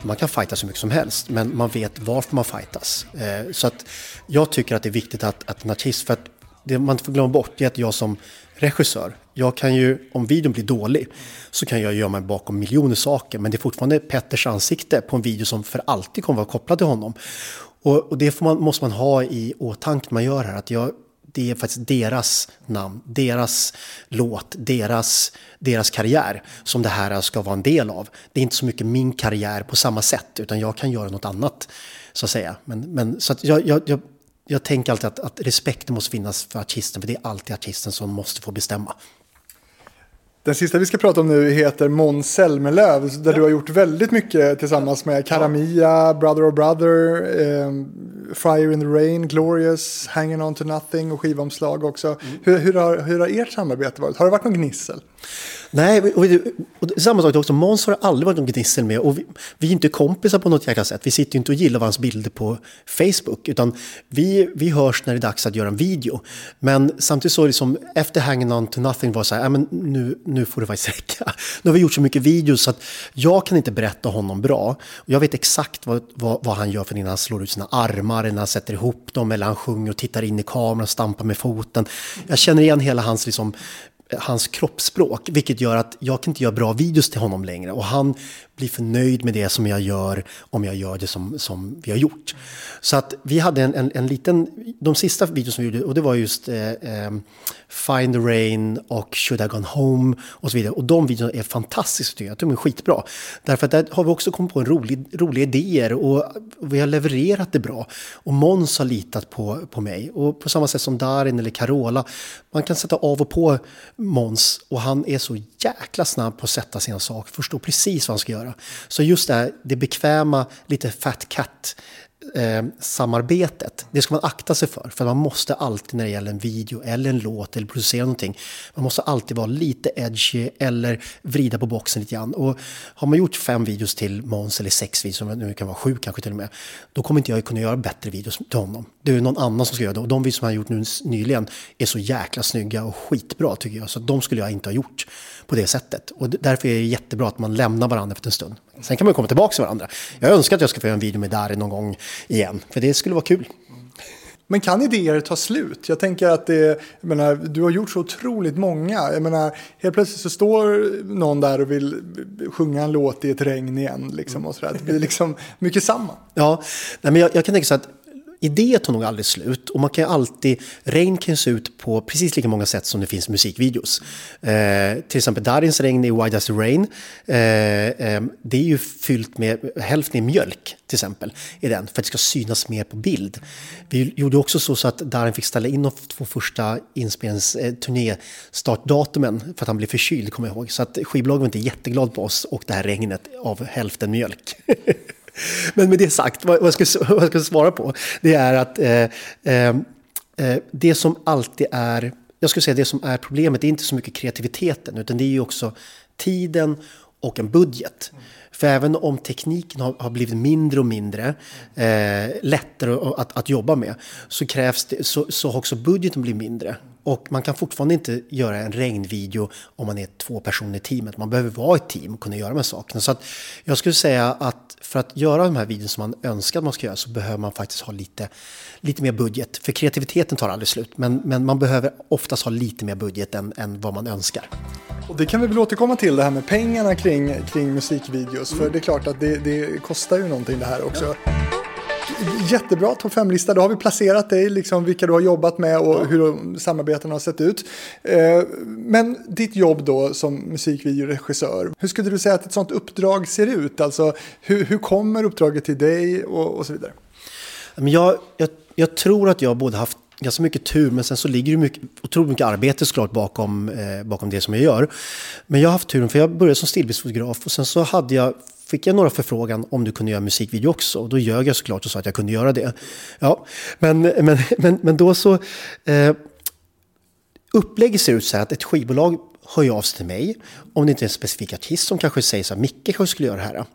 man kan fightas hur mycket som helst, men man vet varför man fightas. Eh, så att jag tycker att det är viktigt att, att en artist, för att det man får glömma bort är att jag som regissör, jag kan ju, om videon blir dålig, så kan jag gömma mig bakom miljoner saker, men det är fortfarande Petters ansikte på en video som för alltid kommer vara kopplad till honom. Och, och det man, måste man ha i åtanke när man gör det här, att jag, det är faktiskt deras namn, deras låt, deras, deras karriär som det här ska vara en del av. Det är inte så mycket min karriär på samma sätt, utan jag kan göra något annat, så att säga. Men, men så att jag, jag, jag jag tänker alltid att, att respekten måste finnas för artisten, för det är alltid artisten som måste få bestämma. Den sista vi ska prata om nu heter Måns Zelmerlöw, där ja. du har gjort väldigt mycket tillsammans med Karamia, Brother or Brother, eh, Fire in the Rain, Glorious, Hanging On To Nothing och skivomslag också. Mm. Hur, hur, har, hur har ert samarbete varit? Har det varit någon gnissel? Nej, och, och, och samma sak också, Måns har aldrig varit någon gnissel med och vi, vi, är inte kompisar på något jäkla sätt. Vi sitter ju inte och gillar varandras bilder på Facebook, utan vi, vi hörs när det är dags att göra en video. Men samtidigt så liksom, efter Hanging On To Nothing var så här, men nu, nu får det faktiskt räcka. Nu har vi gjort så mycket videos så att jag kan inte berätta honom bra. Jag vet exakt vad, vad, vad han gör för när han slår ut sina armar, när han sätter ihop dem, eller han sjunger och tittar in i kameran och stampar med foten. Jag känner igen hela hans liksom, hans kroppsspråk, vilket gör att jag kan inte göra bra videos till honom längre. Och han bli för nöjd med det som jag gör om jag gör det som, som vi har gjort. Så att vi hade en, en, en liten, de sista videos som vi gjorde, och det var just eh, eh, Find the Rain och Should I Gone Home och så vidare. Och de videorna är fantastiska tycker jag, de är skitbra. Därför att där har vi också kommit på en rolig, roliga idéer och vi har levererat det bra. Och Måns har litat på, på mig. Och på samma sätt som Darin eller Carola, man kan sätta av och på Måns och han är så jäkla snabb på att sätta sina saker, förstår precis vad han ska göra göra. Så just det här, det bekväma, lite fat cat eh, samarbetet, det ska man akta sig för. För man måste alltid när det gäller en video eller en låt eller producera någonting, man måste alltid vara lite edgy eller vrida på boxen lite grann. Och har man gjort fem videos till Måns eller sex videos, som nu kan vara sju kanske till och med, då kommer inte jag kunna göra bättre videos till honom. Det är någon annan som ska göra det. Och de videos som han har gjort nu nyligen är så jäkla snygga och skitbra tycker jag. Så de skulle jag inte ha gjort på det sättet. Och därför är det jättebra att man lämnar varandra efter en stund. Sen kan man komma tillbaka till varandra. Jag önskar att jag ska få göra en video med Darin någon gång igen, för det skulle vara kul. Men kan idéer ta slut? Jag tänker att det, menar, du har gjort så otroligt många. Jag menar, helt plötsligt så står någon där och vill sjunga en låt i ett regn igen. Liksom, och så där. Det blir liksom mycket samma. Ja, nej, men jag, jag kan tänka så att Idéer tar nog aldrig slut och man kan ju alltid, regn kan se ut på precis lika många sätt som det finns musikvideos. Eh, till exempel Darins regn i Why Does It Rain, eh, eh, det är ju fyllt med, hälften är mjölk till exempel, i den, för att det ska synas mer på bild. Vi gjorde också så, så att Darin fick ställa in de två första inspelnings eh, turnéstartdatumen för att han blev förkyld, kommer jag ihåg. Så att skivbolaget var inte jätteglad på oss och det här regnet av hälften mjölk. Men med det sagt, vad jag ska, vad jag ska svara på, det är att eh, eh, eh, det som alltid är, jag skulle säga det som är problemet, det är inte så mycket kreativiteten, utan det är ju också tiden och en budget. För även om tekniken har, har blivit mindre och mindre, eh, lättare att, att jobba med, så krävs det, så, så har också budgeten blivit mindre. Och man kan fortfarande inte göra en regnvideo om man är två personer i teamet. Man behöver vara ett team och kunna göra de här sakerna. Så att jag skulle säga att för att göra de här videorna som man önskar att man ska göra så behöver man faktiskt ha lite, lite mer budget. För kreativiteten tar aldrig slut, men, men man behöver oftast ha lite mer budget än, än vad man önskar. Och det kan vi väl återkomma till, det här med pengarna kring, kring musikvideos. Mm. För det är klart att det, det, kostar ju någonting det här också. Ja. Jättebra topp 5-lista. Då har vi placerat dig, liksom vilka du har jobbat med och ja. hur samarbetena har sett ut. Eh, men ditt jobb då som musikvideoregissör, hur skulle du säga att ett sånt uppdrag ser ut? Alltså hur, hur kommer uppdraget till dig och, och så vidare? Jag, jag, jag tror att jag både haft ganska mycket tur, men sen så ligger det mycket, otroligt mycket arbete såklart bakom, eh, bakom det som jag gör. Men jag har haft turen, för jag började som stillbildsfotograf och sen så hade jag, fick jag några förfrågan om du kunde göra musikvideo också. Och då ljög jag såklart och sa att jag kunde göra det. Ja, men, men, men, men då så... Eh, upplägget ser ut så här att ett skivbolag hör av sig till mig om det inte är en specifik artist som kanske säger så här, Micke kanske skulle göra det här.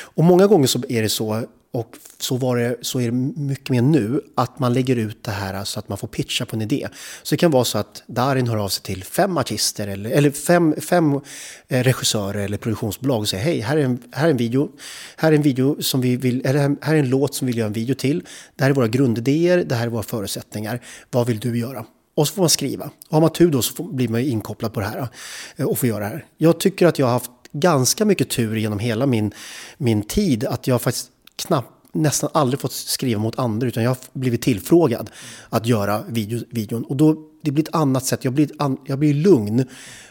Och många gånger så är det så och så, var det, så är det mycket mer nu, att man lägger ut det här så att man får pitcha på en idé. Så det kan vara så att Darin hör av sig till fem artister eller, eller fem, fem eh, regissörer eller produktionsbolag och säger hej, här är, en, här är en video, här är en video som vi vill, eller här är en låt som vi vill göra en video till. Det här är våra grundidéer, det här är våra förutsättningar. Vad vill du göra? Och så får man skriva. Och har man tur då så får, blir man inkopplad på det här eh, och får göra det här. Jag tycker att jag har haft ganska mycket tur genom hela min, min tid. Att jag faktiskt knappt nästan aldrig fått skriva mot andra utan jag har blivit tillfrågad att göra video, videon. Och då det blir ett annat sätt, jag blir, an, jag blir lugn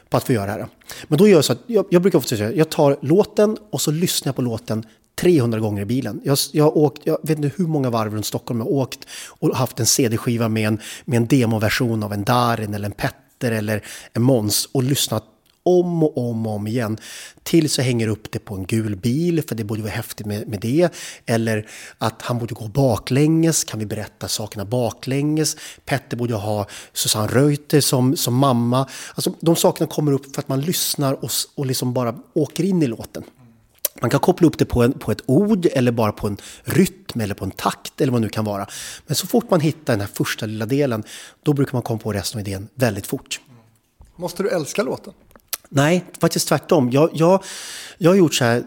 på att få göra det här. Men då gör jag så att jag, jag brukar ofta säga, jag tar låten och så lyssnar jag på låten 300 gånger i bilen. Jag, jag, har åkt, jag vet inte hur många varv runt Stockholm jag har åkt och haft en CD-skiva med en, med en demoversion av en Darin eller en Petter eller en Måns och lyssnat om och om och om igen. Tills jag hänger upp det på en gul bil, för det borde vara häftigt med, med det. Eller att han borde gå baklänges, kan vi berätta sakerna baklänges? Petter borde ha Susanne Reuter som, som mamma. Alltså, de sakerna kommer upp för att man lyssnar och, och liksom bara åker in i låten. Man kan koppla upp det på, en, på ett ord eller bara på en rytm eller på en takt eller vad det nu kan vara. Men så fort man hittar den här första lilla delen, då brukar man komma på resten av idén väldigt fort. Måste du älska låten? Nej, faktiskt tvärtom. Jag, jag, jag har gjort så här,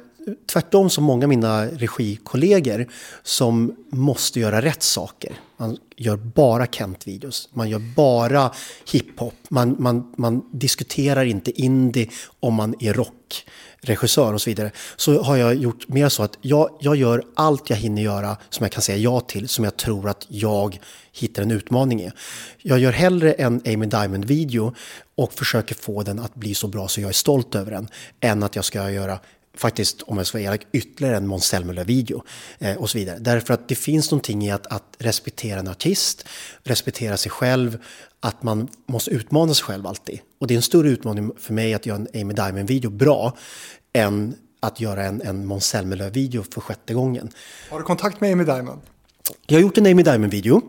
tvärtom som många av mina regikollegor som måste göra rätt saker. Man gör bara Kent-videos, man gör bara hiphop, man, man, man diskuterar inte indie om man är rockregissör och så vidare, så har jag gjort mer så att jag, jag gör allt jag hinner göra som jag kan säga ja till, som jag tror att jag hittar en utmaning i. Jag gör hellre en Amy Diamond-video och försöker få den att bli så bra så jag är stolt över den, än att jag ska göra faktiskt, om jag ska vara elak, ytterligare en Måns Zelmerlöw-video eh, och så vidare. Därför att det finns någonting i att, att respektera en artist, respektera sig själv, att man måste utmana sig själv alltid. Och det är en större utmaning för mig att göra en Amy Diamond-video bra än att göra en, en Måns Zelmerlöw-video för sjätte gången. Har du kontakt med Amy Diamond? Jag har gjort en Amy Diamond-video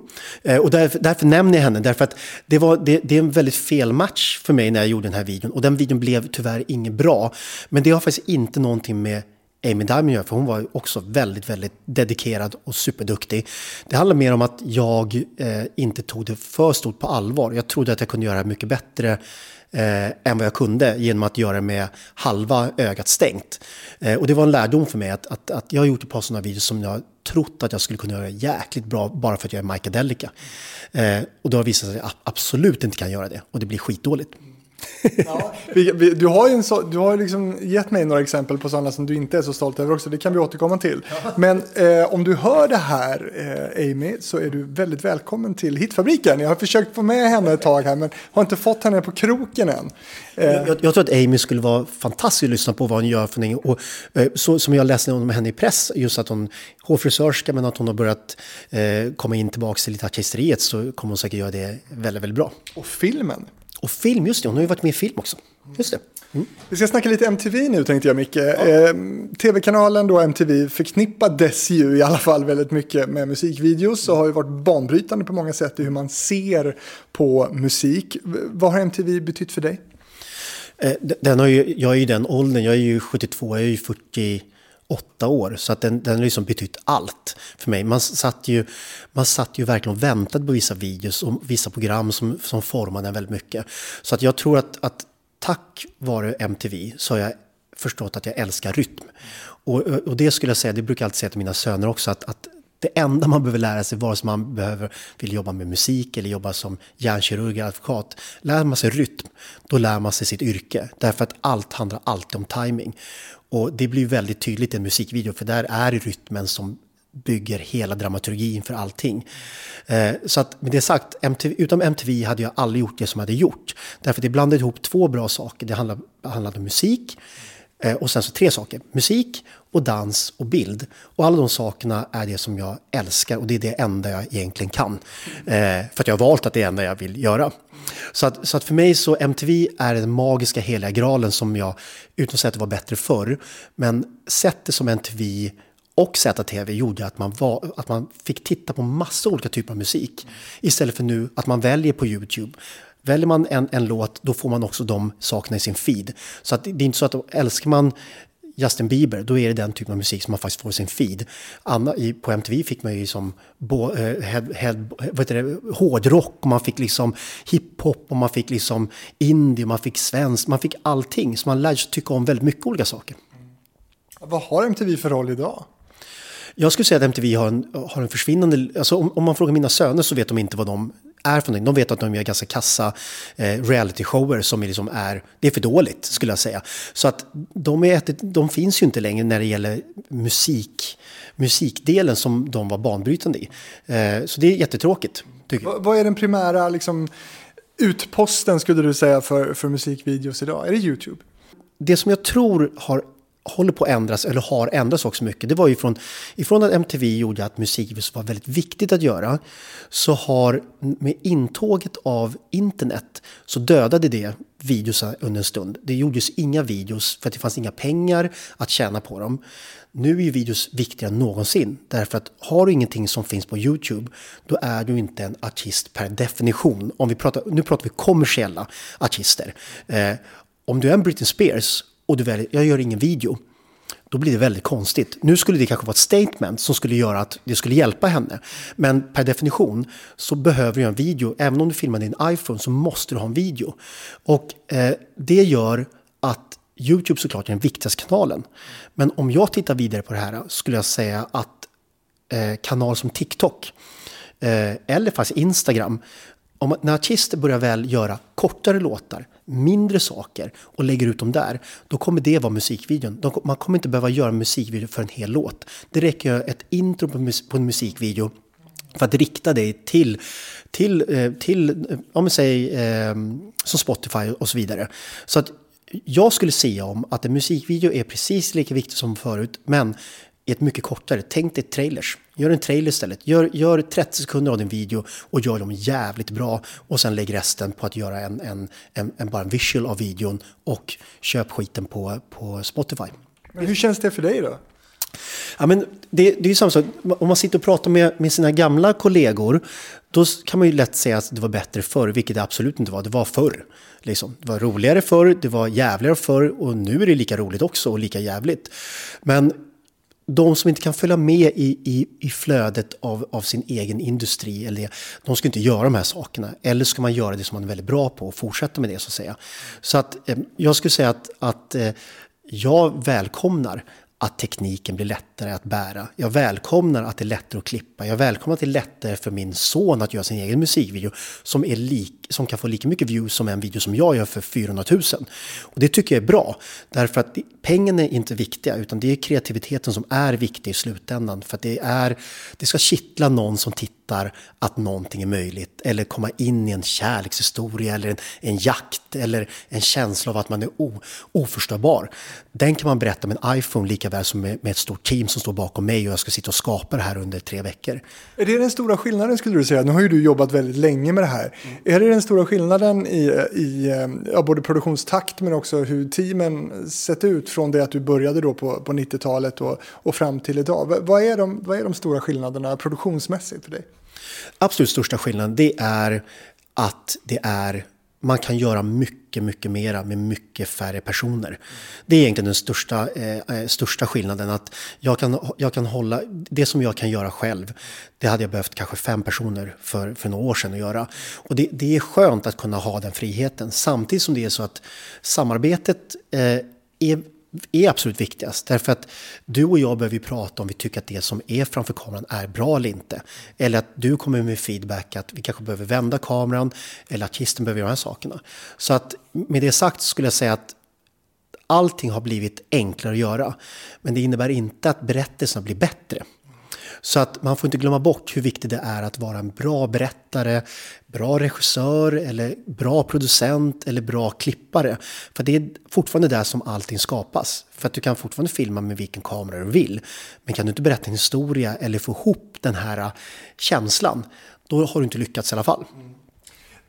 eh, och därför, därför, nämner jag henne. Därför att det, var, det, det, är en väldigt fel match för mig när jag gjorde den här videon. Och den videon blev tyvärr inget bra. Men det har faktiskt inte någonting med Amy Diamond gör, för hon var också väldigt, väldigt dedikerad och superduktig. Det handlar mer om att jag eh, inte tog det för stort på allvar. Jag trodde att jag kunde göra det mycket bättre eh, än vad jag kunde genom att göra det med halva ögat stängt. Eh, och det var en lärdom för mig att, att, att jag har gjort ett par sådana videos som jag trott att jag skulle kunna göra jäkligt bra bara för att jag är Mike Delica. Eh, och då har det visat sig att jag absolut inte kan göra det och det blir skitdåligt. Ja, du har ju så, du har liksom gett mig några exempel på sådana som du inte är så stolt över också. Det kan vi återkomma till. Ja. Men eh, om du hör det här, eh, Amy, så är du väldigt välkommen till Hitfabriken. Jag har försökt få med henne ett tag här, men har inte fått henne på kroken än. Eh. Jag, jag, tror att Amy skulle vara fantastisk att lyssna på vad hon gör för någonting. Och, eh, så, som jag läste om henne i press, just att hon hårfrisörska, men att hon har börjat eh, komma in tillbaka till lite artisteriet så kommer hon säkert göra det väldigt, väldigt bra. Och filmen och film, just det. Hon har ju varit med i film också. Just det. Mm. Vi ska snacka lite MTV nu tänkte jag Micke. Ja. Eh, Tv-kanalen då MTV förknippades ju i alla fall väldigt mycket med musikvideos och har ju varit banbrytande på många sätt i hur man ser på musik. Vad har MTV betytt för dig? Eh, den har ju, jag är ju den åldern, jag är ju 72, jag är ju 40 åtta år. Så att den, den har liksom betytt allt för mig. Man satt, ju, man satt ju verkligen och väntade på vissa videos och vissa program som, som formade den väldigt mycket. Så att jag tror att, att tack vare MTV så har jag förstått att jag älskar rytm. Och, och det skulle jag säga, det brukar jag alltid säga till mina söner också, att, att det enda man behöver lära sig, vare sig man behöver, vill jobba med musik eller jobba som hjärnkirurg eller advokat, lär man sig rytm, då lär man sig sitt yrke. Därför att allt handlar alltid om timing. Och det blir väldigt tydligt i en musikvideo, för där är rytmen som bygger hela dramaturgin för allting. Eh, så att med det sagt, MTV, utan MTV hade jag aldrig gjort det som jag hade gjort. Därför att det blandade ihop två bra saker. Det handlade, handlade om musik, Eh, och sen så tre saker. Musik och dans och bild. Och alla de sakerna är det som jag älskar och det är det enda jag egentligen kan. Eh, för att jag har valt att det är det enda jag vill göra. Så att, så att för mig så MTV är den magiska heliga graalen som jag, utan att säga att det var bättre förr, men sättet som MTV och ZTV gjorde att man, var, att man fick titta på massa olika typer av musik. Istället för nu att man väljer på YouTube. Väljer man en, en låt, då får man också de sakerna i sin feed. Så att det är inte så att älskar man Justin Bieber, då är det den typen av musik som man faktiskt får i sin feed. Anna, i, på MTV fick man ju som bo, eh, head, head, vad heter det, hårdrock, och man fick liksom hiphop, och man fick liksom indie, och man fick svenskt, man fick allting. Så man lärde sig tycka om väldigt mycket olika saker. Vad har MTV för roll idag? Jag skulle säga att MTV har en, har en försvinnande... Alltså om, om man frågar mina söner så vet de inte vad de är för någonting. De vet att de gör ganska kassa eh, reality-shower som är, liksom är, det är för dåligt skulle jag säga. Så att de, är, de finns ju inte längre när det gäller musik, musikdelen som de var banbrytande i. Eh, så det är jättetråkigt. Vad är den primära liksom, utposten skulle du säga för, för musikvideos idag? Är det YouTube? Det som jag tror har håller på att ändras, eller har ändrats också mycket, det var ju från, ifrån att MTV gjorde att musikvideos var väldigt viktigt att göra, så har med intåget av internet så dödade det videos under en stund. Det gjordes inga videos för att det fanns inga pengar att tjäna på dem. Nu är ju videos viktigare än någonsin. Därför att har du ingenting som finns på YouTube, då är du inte en artist per definition. Om vi pratar, nu pratar vi kommersiella artister. Eh, om du är en Britney Spears och du väljer, jag gör ingen video, då blir det väldigt konstigt. Nu skulle det kanske vara ett statement som skulle göra att det skulle hjälpa henne. Men per definition så behöver du en video. Även om du filmar din iPhone så måste du ha en video. Och eh, det gör att YouTube såklart är den viktigaste kanalen. Men om jag tittar vidare på det här skulle jag säga att eh, kanaler som TikTok eh, eller faktiskt Instagram om, när artister börjar väl göra kortare låtar, mindre saker och lägger ut dem där, då kommer det vara musikvideon. De, man kommer inte behöva göra musikvideo för en hel låt. Det räcker ett intro på, mus, på en musikvideo för att rikta dig till, till, eh, till eh, om man säger, eh, som Spotify och så vidare. Så att jag skulle säga om att en musikvideo är precis lika viktig som förut, men i ett mycket kortare. Tänk dig trailers. Gör en trailer istället. Gör, gör 30 sekunder av din video och gör dem jävligt bra. Och sen lägg resten på att göra en, en, en, en bara en visual av videon och köp skiten på, på Spotify. Men hur känns det för dig då? Ja, men det, det är ju samma sak, om man sitter och pratar med, med sina gamla kollegor, då kan man ju lätt säga att det var bättre förr, vilket det absolut inte var. Det var förr. Liksom. Det var roligare förr, det var jävligare förr och nu är det lika roligt också och lika jävligt. Men de som inte kan följa med i, i, i flödet av, av sin egen industri, eller de ska inte göra de här sakerna. Eller ska man göra det som man är väldigt bra på och fortsätta med det så att säga. Så att eh, jag skulle säga att, att eh, jag välkomnar att tekniken blir lättare att bära. Jag välkomnar att det är lättare att klippa. Jag välkomnar att det är lättare för min son att göra sin egen musikvideo som, är lik, som kan få lika mycket views som en video som jag gör för 400 000. Och det tycker jag är bra, därför att pengarna är inte viktiga utan det är kreativiteten som är viktig i slutändan. För att det, är, det ska kittla någon som tittar att någonting är möjligt eller komma in i en kärlekshistoria eller en, en jakt eller en känsla av att man är o, oförstörbar. Den kan man berätta med en iPhone lika väl som med, med ett stort team som står bakom mig och jag ska sitta och skapa det här under tre veckor. Är det den stora skillnaden skulle du säga? Nu har ju du jobbat väldigt länge med det här. Mm. Är det den stora skillnaden i, i eh, ja, både produktionstakt men också hur teamen sett ut från det att du började då på, på 90-talet och, och fram till idag? Vad är, de, vad är de stora skillnaderna produktionsmässigt för dig? Absolut största skillnaden det är att det är man kan göra mycket, mycket mycket mera med mycket färre personer. Det är egentligen den största, eh, eh största skillnaden. Att jag kan, jag kan hålla, det som jag kan göra själv, det hade jag behövt kanske fem personer för, för några år sedan att göra. Och det, det är skönt att kunna ha den friheten. Samtidigt som det är så att samarbetet eh, är är absolut viktigast. Därför att du och jag behöver prata om vi tycker att det som är framför kameran är bra eller inte. Eller att du kommer med feedback att vi kanske behöver vända kameran eller artisten behöver göra de här sakerna. Så att med det sagt skulle jag säga att allting har blivit enklare att göra. Men det innebär inte att berättelserna blir bättre. Så att man får inte glömma bort hur viktigt det är att vara en bra berättare, bra regissör eller bra producent eller bra klippare. För det är fortfarande där som allting skapas. För att du kan fortfarande filma med vilken kamera du vill. Men kan du inte berätta en historia eller få ihop den här äh, känslan, då har du inte lyckats i alla fall.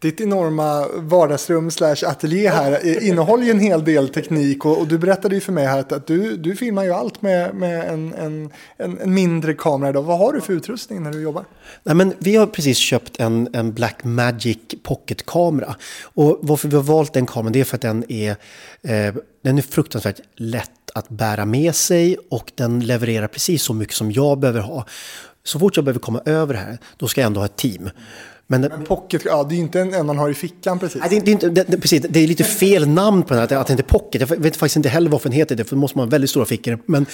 Ditt enorma vardagsrum slash ateljé här innehåller ju en hel del teknik och, och, du berättade ju för mig här att, att du, du filmar ju allt med, med en, en, en, en mindre kamera. idag. Vad har du för utrustning när du jobbar? Nej, men vi har precis köpt en, en Blackmagic Pocket-kamera. Och varför vi har valt den kameran det är för att den är, eh, den är fruktansvärt lätt att bära med sig och den levererar precis så mycket som jag behöver ha. Så fort jag behöver komma över det här, då ska jag ändå ha ett team. Men, men pocket, ja det är ju inte en, en man har i fickan precis. Nej, det, det, är inte, det, precis. det är lite fel namn på den här, att det inte är pocket. Jag vet faktiskt inte heller varför den heter det, för då måste man ha väldigt stora fickor. Men,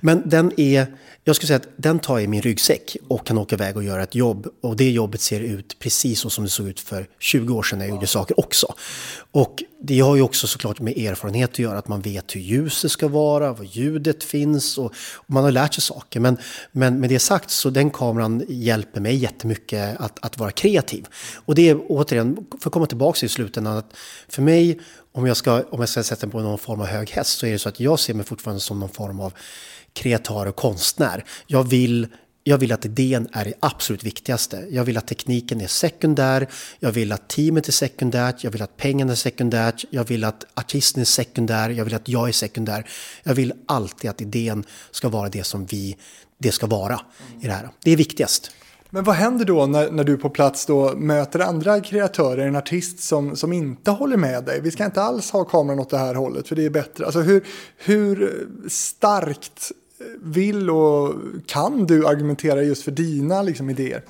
men den är, jag skulle säga att den tar jag i min ryggsäck och kan åka iväg och göra ett jobb. Och det jobbet ser ut precis så som det såg ut för 20 år sedan när jag gjorde saker också. Och det har ju också såklart med erfarenhet att göra, att man vet hur ljuset ska vara, var ljudet finns och, och man har lärt sig saker. Men, men med det sagt så den kameran hjälper mig jättemycket att, att vara kreativ. Och det är återigen, för att komma tillbaka i slutändan, att för mig, om jag, ska, om jag ska sätta mig på någon form av hög häst, så är det så att jag ser mig fortfarande som någon form av kreatör och konstnär. Jag vill jag vill att idén är det absolut viktigaste. Jag vill att tekniken är sekundär. Jag vill att teamet är sekundärt. Jag vill att pengarna är sekundärt. Jag vill att artisten är sekundär. Jag vill att jag är sekundär. Jag vill alltid att idén ska vara det som vi, det ska vara i det här. Det är viktigast. Men vad händer då när, när du på plats då möter andra kreatörer, en artist som, som inte håller med dig? Vi ska inte alls ha kameran åt det här hållet för det är bättre. Alltså hur, hur starkt vill och kan du argumentera just för dina liksom, idéer?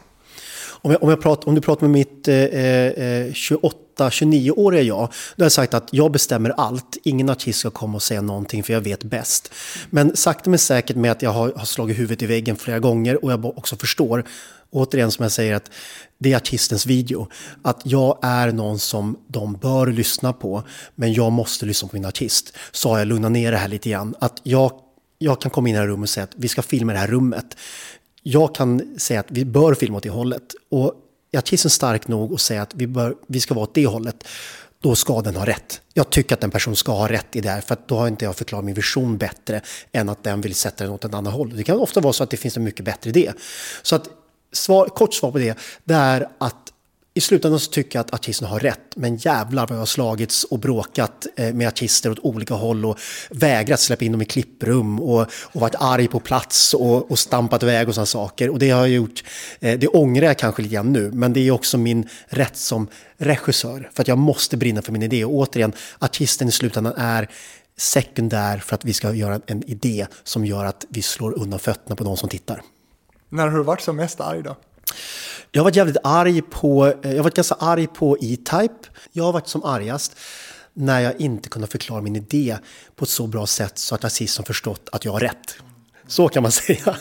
Om, jag, om, jag pratar, om du pratar med mitt eh, eh, 28-29-åriga jag, då har jag sagt att jag bestämmer allt. Ingen artist ska komma och säga någonting för jag vet bäst. Men sakta men säkert med att jag har, har slagit huvudet i väggen flera gånger och jag också förstår, återigen som jag säger att det är artistens video. Att jag är någon som de bör lyssna på, men jag måste lyssna på min artist. Så har jag lugnat ner det här lite grann. Att jag jag kan komma in i det här rummet och säga att vi ska filma det här rummet. Jag kan säga att vi bör filma åt det hållet. Och är artisten stark nog att säga att vi, bör, vi ska vara åt det hållet, då ska den ha rätt. Jag tycker att en person ska ha rätt i det här, för då har inte jag förklarat min vision bättre än att den vill sätta den åt ett annat håll. Det kan ofta vara så att det finns en mycket bättre idé. Så att svar, kort svar på det, det är att i slutändan så tycker jag att artisterna har rätt, men jävlar vad jag har slagits och bråkat eh, med artister åt olika håll och vägrat släppa in dem i klipprum och, och varit arg på plats och, och stampat iväg och sådana saker. Och det har jag gjort, eh, det ångrar jag kanske lite grann nu, men det är också min rätt som regissör, för att jag måste brinna för min idé. Och återigen, artisten i slutändan är sekundär för att vi ska göra en idé som gör att vi slår undan fötterna på de som tittar. När har du varit som mest arg då? Jag har varit jävligt arg på, eh, jag har varit ganska arg på E-Type. Jag har varit som argast när jag inte kunnat förklara min idé på ett så bra sätt så att artisten förstått att jag har rätt. Så kan man säga,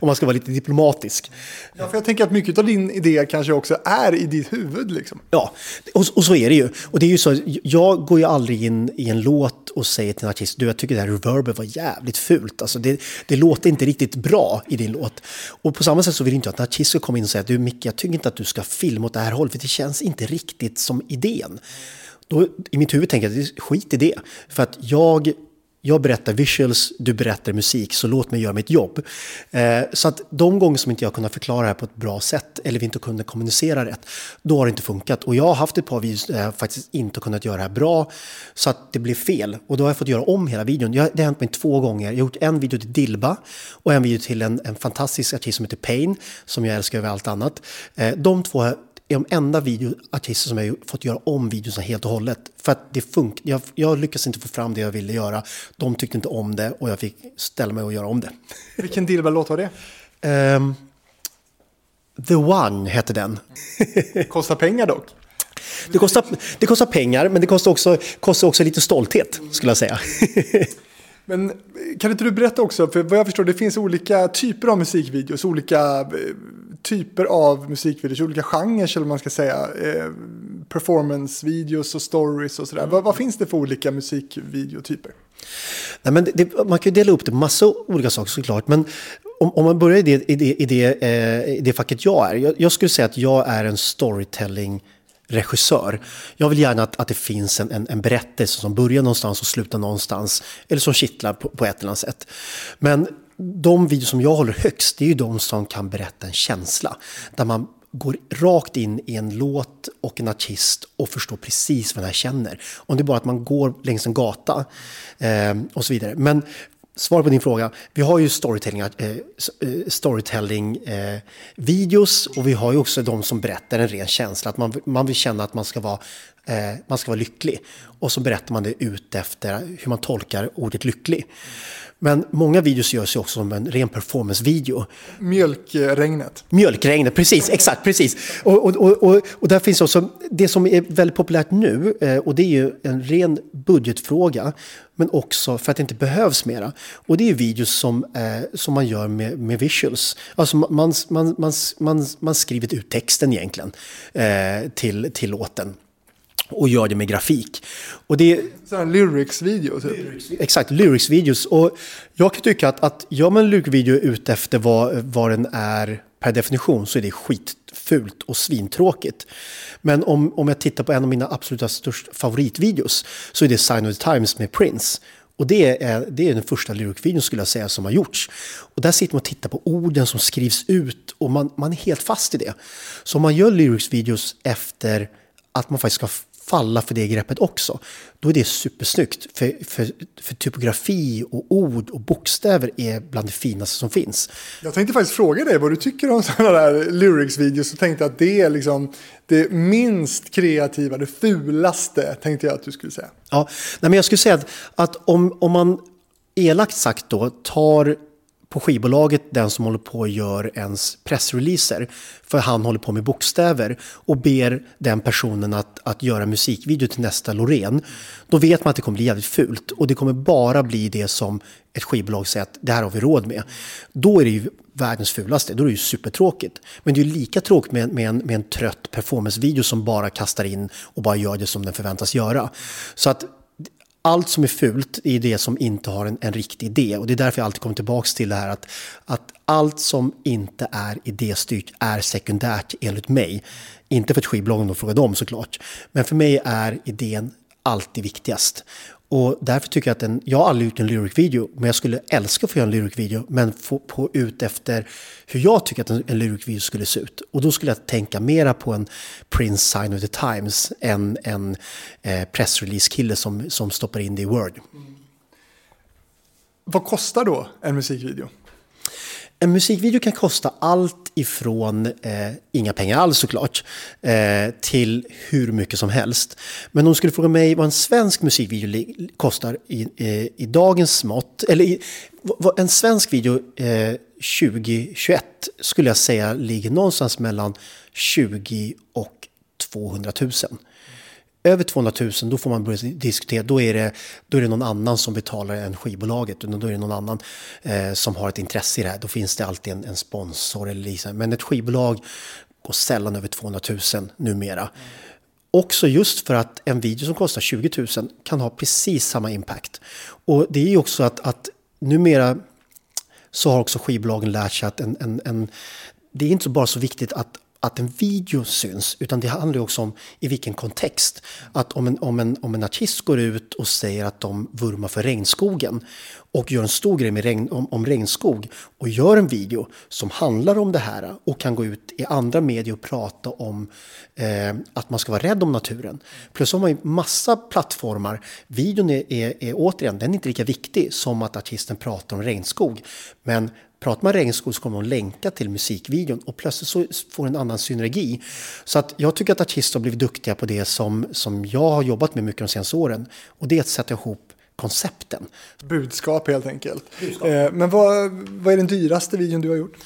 om man ska vara lite diplomatisk. Ja, för jag tänker att mycket av din idé kanske också är i ditt huvud. Liksom. Ja, och, och, så är det ju. Och det är ju så, jag går ju aldrig in i en låt och säger till en artist, du jag tycker det här reverbet var jävligt fult. Alltså det, det låter inte riktigt bra i din låt. Och på samma sätt så vill inte jag att en artist ska komma in och säga, du Micke, jag tycker inte att du ska filma åt det här hållet, för det känns inte riktigt som idén. Då, I mitt huvud tänker jag skit i det. För att jag jag berättar visuals, du berättar musik, så låt mig göra mitt jobb. Eh, så att de gånger som inte jag kunnat förklara det här på ett bra sätt eller vi inte kunde kommunicera rätt, då har det inte funkat. Och jag har haft ett par videos där jag faktiskt inte kunnat göra det här bra, så att det blev fel. Och då har jag fått göra om hela videon. det har hänt mig två gånger. Jag har gjort en video till Dilba och en video till en, en fantastisk artist som heter Pain, som jag älskar över allt annat. Eh, de två är de enda videoartister som jag fått göra om videorna helt och hållet. För att det funkar. Jag, jag lyckades inte få fram det jag ville göra. De tyckte inte om det och jag fick ställa mig och göra om det. Vilken Dilba-låt var det? Um, The One hette den. Kostar pengar dock. Det kostar, det kostar pengar, men det kostar också, kostar också lite stolthet, skulle jag säga. Men kan inte du berätta också, för vad jag förstår det finns olika typer av musikvideos, olika eh, typer av musikvideos, olika genrer eller man ska säga. Eh, Performance-videos och stories och sådär. Mm. Vad, vad, finns det för olika musikvideotyper? Nej, men det, man kan ju dela upp det på massa olika saker såklart. Men om, om man börjar i det, i det, i det, eh, i det facket jag är. Jag, jag skulle säga att jag är en storytelling regissör. Jag vill gärna att, att det finns en, en, en, berättelse som börjar någonstans och slutar någonstans. Eller som kittlar på, på ett eller annat sätt. Men de videor som jag håller högst, det är ju de som kan berätta en känsla. Där man går rakt in i en låt och en artist och förstår precis vad den här känner. Om det är bara att man går längs en gata eh, och så vidare. Men svar på din fråga. Vi har ju storytelling, eh, eh, storytelling eh, videos och vi har ju också de som berättar en ren känsla. Att man, man vill känna att man ska, vara, eh, man ska vara lycklig. Och så berättar man det ut efter hur man tolkar ordet lycklig. Men många videos görs ju också som en ren performance-video. Mjölkregnet. Mjölkregnet, precis, exakt, precis. Och, och, och, och, där finns också det som är väldigt populärt nu eh, och det är ju en ren budgetfråga. Men också för att det inte behövs mera. Och det är videos som, eh, som man gör med, med visuals. Alltså man, man, man, man, man skriver ut texten egentligen eh, till, till låten och gör det med grafik. Och det är lyrics-video typ. Exakt, lyrics-videos. Och jag kan tycka att, att gör man en lyric-video ut efter vad, vad den är per definition så är det skitfult och svintråkigt. Men om, om jag tittar på en av mina absoluta största favoritvideos så är det Sign of the Times med Prince. Och det är, det är den första lyric-videon skulle jag säga som har gjorts. Och där sitter man och tittar på orden som skrivs ut och man, man är helt fast i det. Så om man gör lyrics-videos efter att man faktiskt ska falla för det greppet också. Då är det supersnyggt. För, för, för typografi och ord och bokstäver är bland det finaste som finns. Jag tänkte faktiskt fråga dig vad du tycker om sådana där lyrics-videos. Och tänkte att det är liksom det minst kreativa, det fulaste tänkte jag att du skulle säga. Ja, nej men jag skulle säga att, att om, om man elakt sagt då tar på skivbolaget den som håller på och gör ens pressreleaser. För han håller på med bokstäver och ber den personen att, att göra musikvideo till nästa Loreen. Då vet man att det kommer bli jävligt fult och det kommer bara bli det som ett skivbolag säger att det här har vi råd med. Då är det ju världens fulaste, då är det ju supertråkigt. Men det är ju lika tråkigt med, med, en, med en trött performancevideo som bara kastar in och bara gör det som den förväntas göra. Så att allt som är fult är det som inte har en, en riktig idé. Och det är därför jag alltid kommer tillbaka till det här att, att allt som inte är idéstyrt är sekundärt enligt mig. Inte för att skivbolagen frågar dem såklart. Men för mig är idén alltid viktigast. Och därför tycker jag att en, jag har aldrig gjort en lyric-video, men jag skulle älska att få göra en lyric-video, men få, på, ut efter hur jag tycker att en, en lyric-video skulle se ut. Och då skulle jag tänka mera på en Prince Sign of the Times än en eh, pressrelease-kille som, som stoppar in det i Word. Mm. Vad kostar då en musikvideo? En musikvideo kan kosta allt ifrån eh, inga pengar alls såklart eh, till hur mycket som helst. Men om du skulle fråga mig vad en svensk musikvideo kostar i, eh, i dagens mått, eller i, vad, en svensk video eh, 2021 skulle jag säga ligger någonstans mellan 20 och 200 000 över 200 000 då får man börja diskutera, då är det, då är det någon annan som betalar än skivbolaget. Då är det någon annan eh, som har ett intresse i det här. Då finns det alltid en, en sponsor eller liknande. Men ett skivbolag går sällan över 200 000 numera. Mm. Också just för att en video som kostar 20 000 kan ha precis samma impact. Och det är ju också att, att numera så har också skivbolagen lärt sig att en, en, en, det är inte bara så viktigt att att en video syns, utan det handlar också om i vilken kontext. Att om en, om, en, om en artist går ut och säger att de vurmar för regnskogen och gör en stor grej med regn, om, om regnskog och gör en video som handlar om det här och kan gå ut i andra medier och prata om eh, att man ska vara rädd om naturen. Plus har man ju massa plattformar. Videon är, är, är återigen, den är inte lika viktig som att artisten pratar om regnskog. Men pratar man regnskog så kommer de länka till musikvideon och plötsligt så får en annan synergi. Så att jag tycker att artister har blivit duktiga på det som, som jag har jobbat med mycket de senaste åren. Och det är att sätta ihop koncepten. Budskap helt enkelt. Budskap. Eh, men vad, vad är den dyraste videon du har gjort?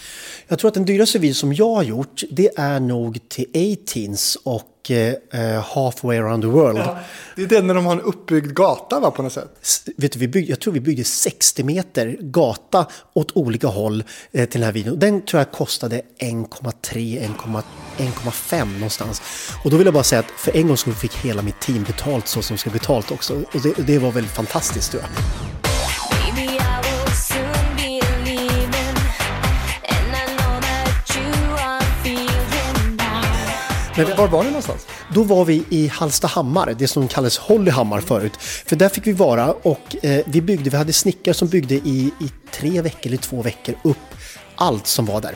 Jag tror att den dyraste videon som jag har gjort det är nog till 18s och eh, Halfway around the world. Ja, det är den när de har en uppbyggd gata va, på något sätt? S vet du, vi byggde, jag tror vi byggde 60 meter gata åt olika håll eh, till den här videon. Den tror jag kostade 1,3, 1,5 någonstans. Och då vill jag bara säga att för en gång så fick hela mitt team betalt så som ska betalt också. Och det, det var väldigt fantastiskt tror jag. Men var var ni någonstans? Då var vi i Hallstahammar, det som kallades Hollyhammar förut. För där fick vi vara och eh, vi byggde, vi hade snickare som byggde i, i tre veckor eller två veckor upp allt som var där.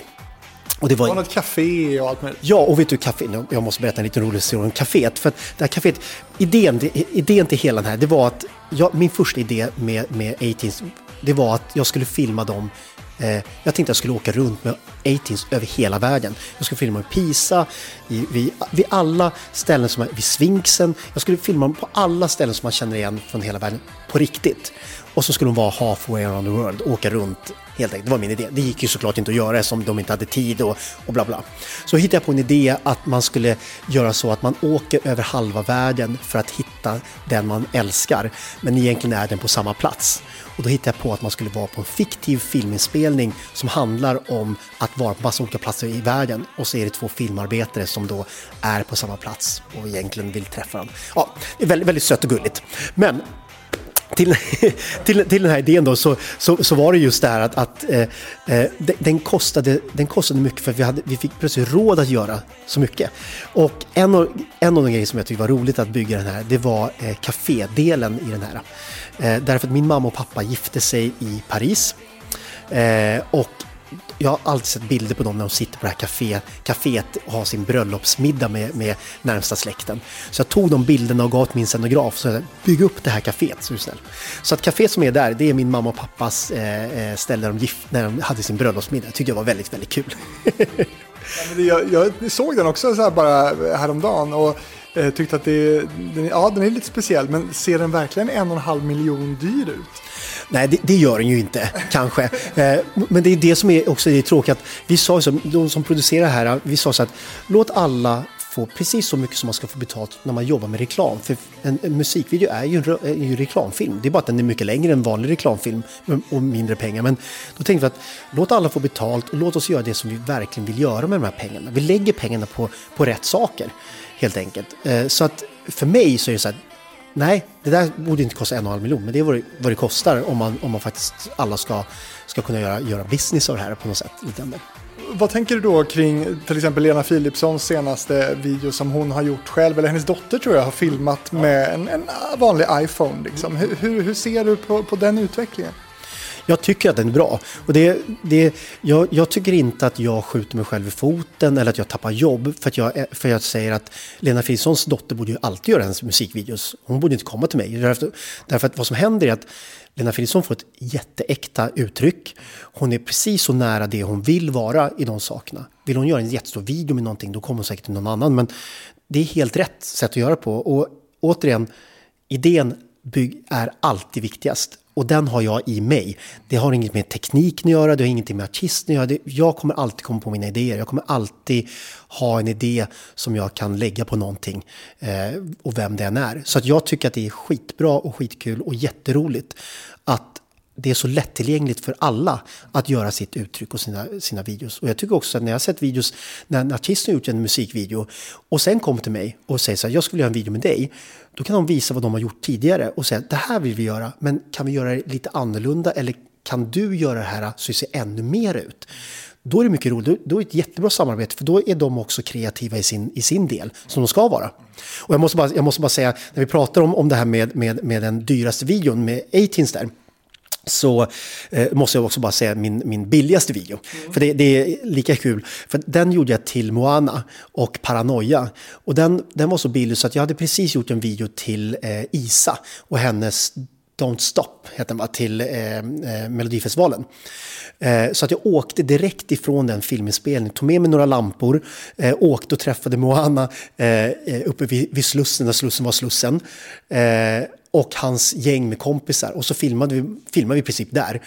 Och det var, det var något café och allt möjligt. Ja, och vet du, café, jag måste berätta en liten rolig historia om kaféet. För att det här kaféet, idén, idén till hela den här, det var att jag, min första idé med, med 18 det var att jag skulle filma dem eh, jag tänkte att jag skulle åka runt med 18s över hela världen. Jag skulle filma i Pisa, i, vid, vid alla ställen som är, vid Sfinxen. Jag skulle filma på alla ställen som man känner igen från hela världen på riktigt. Och så skulle de vara halfway around the world, åka runt helt enkelt. Det var min idé. Det gick ju såklart inte att göra eftersom de inte hade tid och, och bla bla. Så hittade jag på en idé att man skulle göra så att man åker över halva världen för att hitta den man älskar, men egentligen är den på samma plats. Och då hittade jag på att man skulle vara på en fiktiv filminspelning som handlar om att vara på massa olika platser i världen och så är det två filmarbetare som då är på samma plats och egentligen vill träffa dem. Ja, det är väldigt, väldigt sött och gulligt. Men till, till, till den här idén då så, så, så var det just det här att, att eh, eh den, kostade, den kostade mycket för vi, hade, vi fick plötsligt råd att göra så mycket. Och en av, en av de grejer som jag tyckte var roligt att bygga den här, det var eh, kafédelen i den här. Eh, därför att min mamma och pappa gifte sig i Paris. Eh, och jag har alltid sett bilder på dem när de sitter på det här kafé, kaféet och har sin bröllopsmiddag med, med närmsta släkten. Så jag tog de bilderna och gav till min scenograf och sa bygg upp det här kaféet så är du snäll. Så att kaféet som är där, det är min mamma och pappas eh, eh ställe där de, gift, när de hade sin bröllopsmiddag. Det tyckte jag var väldigt, väldigt kul. ja, jag, jag, såg den också så här bara eh, häromdagen och eh, tyckte att det, den, ja, den är lite speciell, men ser den verkligen en och en halv miljon dyr ut? Nej, det, det, gör den ju inte, kanske. Eh, men det är det som är också det tråkigt. Vi sa så, de som producerar här, vi sa så att låt alla få precis så mycket som man ska få betalt när man jobbar med reklam. För en, en musikvideo är ju en, är ju reklamfilm. Det är bara att den är mycket längre än vanlig reklamfilm och mindre pengar. Men då tänkte vi att låt alla få betalt och låt oss göra det som vi verkligen vill göra med de här pengarna. Vi lägger pengarna på, på rätt saker helt enkelt. Eh, så att för mig så är det så här, Nej, det där borde inte kosta en och en halv miljon, men det är vad det, vad det kostar om man, om man faktiskt alla ska, ska kunna göra, göra business av det här på något sätt. Vad tänker du då kring till exempel Lena Philipssons senaste video som hon har gjort själv, eller hennes dotter tror jag har filmat med en, en vanlig iPhone. Liksom. Hur, hur, hur ser du på, på den utvecklingen? Jag tycker att den är bra. Och det, det, jag, jag, tycker inte att jag skjuter mig själv i foten eller att jag tappar jobb för att jag, för jag säger att Lena Philipssons dotter borde ju alltid göra hennes musikvideos. Hon borde inte komma till mig. Därför, därför att vad som händer är att Lena Philipsson får ett jätteäkta uttryck. Hon är precis så nära det hon vill vara i de sakerna. Vill hon göra en jättestor video med någonting då kommer hon säkert till någon annan. Men det är helt rätt sätt att göra på. Och återigen, idén är alltid viktigast. Och den har jag i mig. Det har inget med tekniken att göra, det har ingenting med artisten att göra. Jag kommer alltid komma på mina idéer. Jag kommer alltid ha en idé som jag kan lägga på någonting eh, och vem det än är. Så att jag tycker att det är skitbra och skitkul och jätteroligt att det är så lättillgängligt för alla att göra sitt uttryck och sina, sina videos. Och jag tycker också att när jag har sett videos när en artist har gjort en musikvideo och sen kommer till mig och säger så här, jag skulle göra en video med dig. Då kan de visa vad de har gjort tidigare och säga, det här vill vi göra, men kan vi göra det lite annorlunda eller kan du göra det här så det ser ännu mer ut? Då är det mycket roligt, då är det ett jättebra samarbete för då är de också kreativa i sin, i sin del, som de ska vara. Och jag måste bara, jag måste bara säga, när vi pratar om, om det här med, med, med den dyraste videon med 18 där, så eh, måste jag också bara säga min, min billigaste video. Mm. För det, det, är lika kul. För den gjorde jag till Moana och Paranoia. Och den, den var så billig så att jag hade precis gjort en video till eh, Isa och hennes Don't Stop, heter den va, till eh, eh, Melodifestivalen. Eh, så att jag åkte direkt ifrån den filminspelningen, tog med mig några lampor, eh, åkte och träffade Moana eh, eh uppe vid, vid Slussen, där Slussen var Slussen eh, och hans gäng med kompisar. Och så filmade vi, filmade vi i princip där.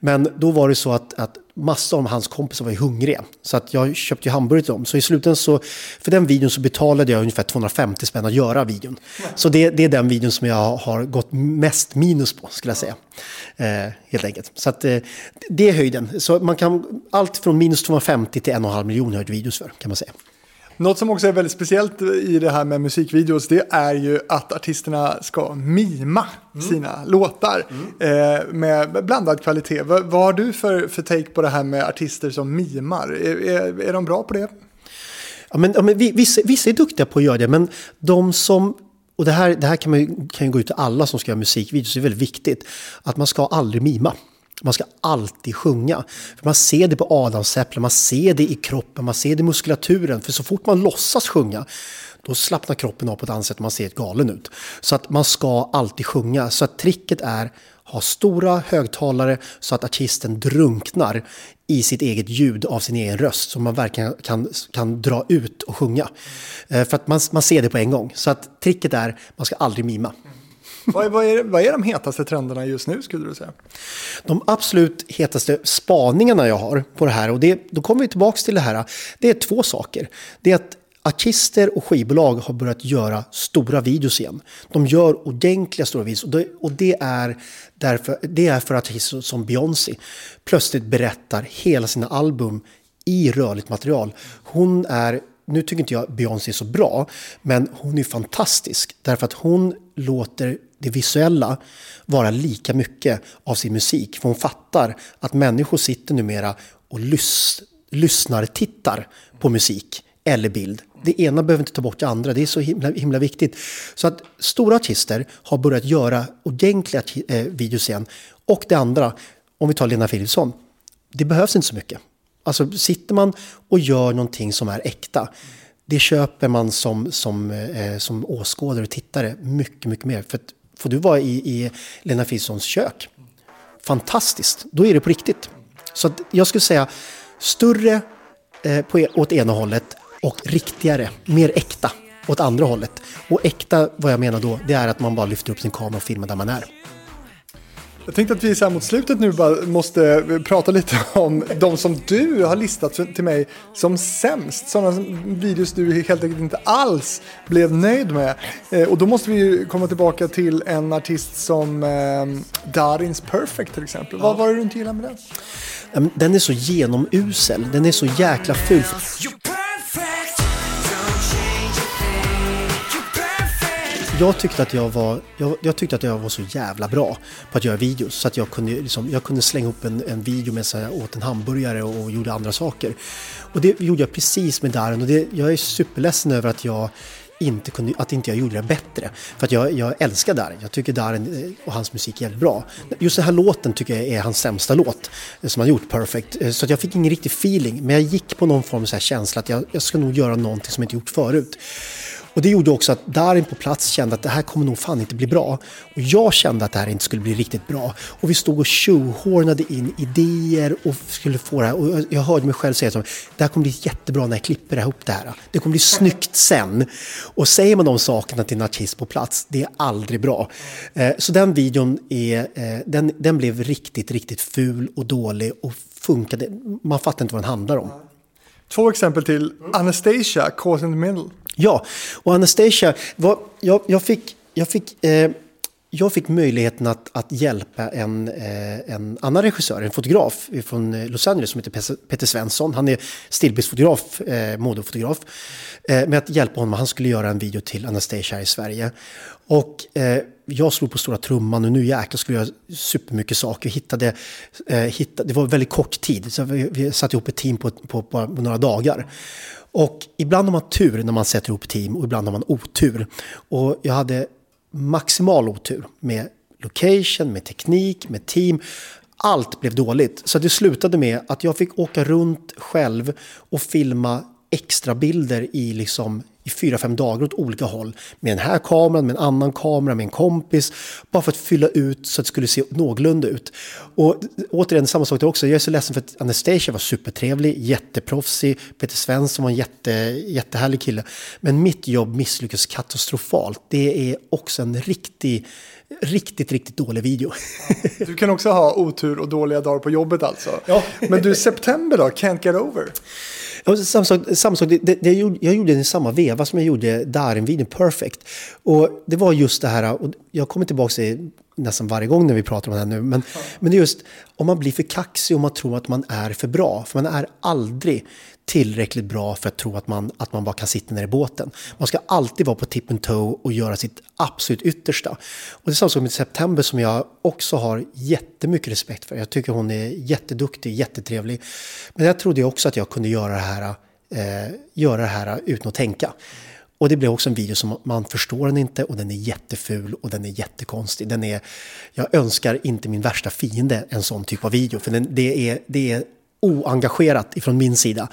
Men då var det så att, att massor av hans kompisar var hungriga. Så att jag köpte ju hamburgare till dem. Så i slutändan så, för den videon så betalade jag ungefär 250 spänn att göra videon. Så det, det är den videon som jag har gått mest minus på, skulle jag säga. Eh, helt enkelt. Så att eh, det är höjden. Så man kan, allt från minus 250 till en och en halv miljon har jag videos för, kan man säga. Något som också är väldigt speciellt i det här med musikvideos det är ju att artisterna ska mima mm. sina låtar mm. eh, med blandad kvalitet. V vad har du för, för take på det här med artister som mimar? Är, är, är de bra på det? Ja, men, ja, men vissa, vissa är duktiga på att göra det, men de som och det här, det här kan, man, kan ju gå ut till alla som ska göra musikvideos, det är väldigt viktigt. Att man ska aldrig mima. Man ska alltid sjunga. För man ser det på adamsäpplen, man ser det i kroppen, man ser det i muskulaturen. För så fort man låtsas sjunga, då slappnar kroppen av på ett annat sätt, man ser galen ut. Så att man ska alltid sjunga. Så att tricket är ha stora högtalare så att artisten drunknar i sitt eget ljud av sin egen röst så man verkligen kan, kan dra ut och sjunga. Eh, för att man, man ser det på en gång. Så att tricket är man ska aldrig mima vad, är, vad, är, vad är de hetaste trenderna just nu skulle du säga? De absolut hetaste spaningarna jag har på det här och det, då kommer vi tillbaka till det här. Det är två saker. Det är att artister och skivbolag har börjat göra stora videos igen. De gör ordentliga stora videos och det, och det är, därför, det är för att artister som Beyoncé plötsligt berättar hela sina album i rörligt material. Hon är, nu tycker inte jag Beyoncé är så bra, men hon är fantastisk därför att hon låter det visuella vara lika mycket av sin musik. För hon fattar att människor sitter numera och lys lyssnar, tittar på musik eller bild. Det ena behöver inte ta bort det andra, det är så himla, himla viktigt. Så att stora artister har börjat göra ordentliga eh, videos igen. Och det andra, om vi tar Lena Philipsson, det behövs inte så mycket. Alltså sitter man och gör någonting som är äkta, det köper man som, som, eh, som åskådare och tittare mycket, mycket mer. För att får du vara i, i Lena Philipssons kök, fantastiskt, då är det på riktigt. Så jag skulle säga större eh, på, e, åt ena hållet, och riktigare, mer äkta åt andra hållet. Och äkta, vad jag menar då, det är att man bara lyfter upp sin kamera och filmar där man är. Jag tänkte att vi så här mot slutet nu bara måste prata lite om de som du har listat till mig som sämst. Sådana videos du helt enkelt inte alls blev nöjd med. Eh, och då måste vi komma tillbaka till en artist som eh, Darins Perfect till exempel. Vad var det du inte gillade med den? Den är så genomusel, den är så jäkla ful. Jag tyckte att jag var, jag, jag, tyckte att jag var så jävla bra på att göra videos så att jag kunde, liksom, jag kunde slänga upp en, en video med jag åt en hamburgare och, och gjorde andra saker. Och det gjorde jag precis med Darren och det, jag är superledsen över att jag inte kunde, att inte jag gjorde det bättre. För att jag, jag älskar Darin. Jag tycker Darin eh, och hans musik är jävligt bra. Just den här låten tycker jag är hans sämsta låt eh, som han gjort, Perfect. Eh, så att jag fick ingen riktig feeling. Men jag gick på någon form av känsla att jag, jag ska nog göra någonting som jag inte gjort förut. Och det gjorde också att Darin på plats kände att det här kommer nog fan inte bli bra. Och jag kände att det här inte skulle bli riktigt bra. Och vi stod och tjohornade in idéer och skulle få det här. Och jag hörde mig själv säga att det här kommer bli jättebra när jag klipper ihop det här. Det kommer bli snyggt sen. Och säger man de sakerna till en artist på plats, det är aldrig bra. Eh, så den videon är, eh, den, den blev riktigt, riktigt ful och dålig och funkade. Man fattar inte vad den handlar om. Två exempel till. Anastasia, Caught in the Middle. Ja, och Anastasia, vad, jag, jag, fick, jag, fick, eh, jag fick möjligheten att, att hjälpa en, eh, en annan regissör, en fotograf från eh, Los Angeles som heter Peter Svensson. Han är stillbildsfotograf, eh, modefotograf. Eh, med att hjälpa honom, han skulle göra en video till Anastasia här i Sverige. Och eh, jag slog på stora trumman och nu jäklar skulle jag göra supermycket saker. Hittade, eh, hittade, det var väldigt kort tid, så vi, vi satte ihop ett team på, på, på några dagar. Och ibland har man tur när man sätter ihop team och ibland har man otur. Och jag hade maximal otur med location, med teknik, med team. Allt blev dåligt. Så det slutade med att jag fick åka runt själv och filma extra bilder i liksom i fyra, fem dagar åt olika håll. Med den här kameran, med en annan kamera, med en kompis. Bara för att fylla ut så att det skulle se någorlunda ut. Och återigen, samma sak där också. Jag är så ledsen för att Anastasia var supertrevlig, jätteproffsig. Peter Svensson var en jätte, jättehärlig kille. Men mitt jobb misslyckades katastrofalt. Det är också en riktig riktigt, riktigt dålig video. Du kan också ha otur och dåliga dagar på jobbet alltså. Ja. Men du, september då? Can't get over? samma sak, samma sak det, det, jag, gjorde, den samma veva som jag gjorde Darin-videon Perfect. Och det var just det här, och jag kommer tillbaka till nästan varje gång när vi pratar om det här nu, men, ja. men det är just om man blir för kaxig och man tror att man är för bra, för man är aldrig tillräckligt bra för att tro att man, att man bara kan sitta ner i båten. Man ska alltid vara på tip and toe och göra sitt absolut yttersta. Och det är samma sak med September som jag också har jättemycket respekt för. Jag tycker hon är jätteduktig, jättetrevlig. Men jag trodde också att jag kunde göra det här, eh, göra det här utan att tänka. Och det blev också en video som man förstår den inte och den är jätteful och den är jättekonstig. Den är, jag önskar inte min värsta fiende en sån typ av video för den, det, är, det är oengagerat ifrån min sida.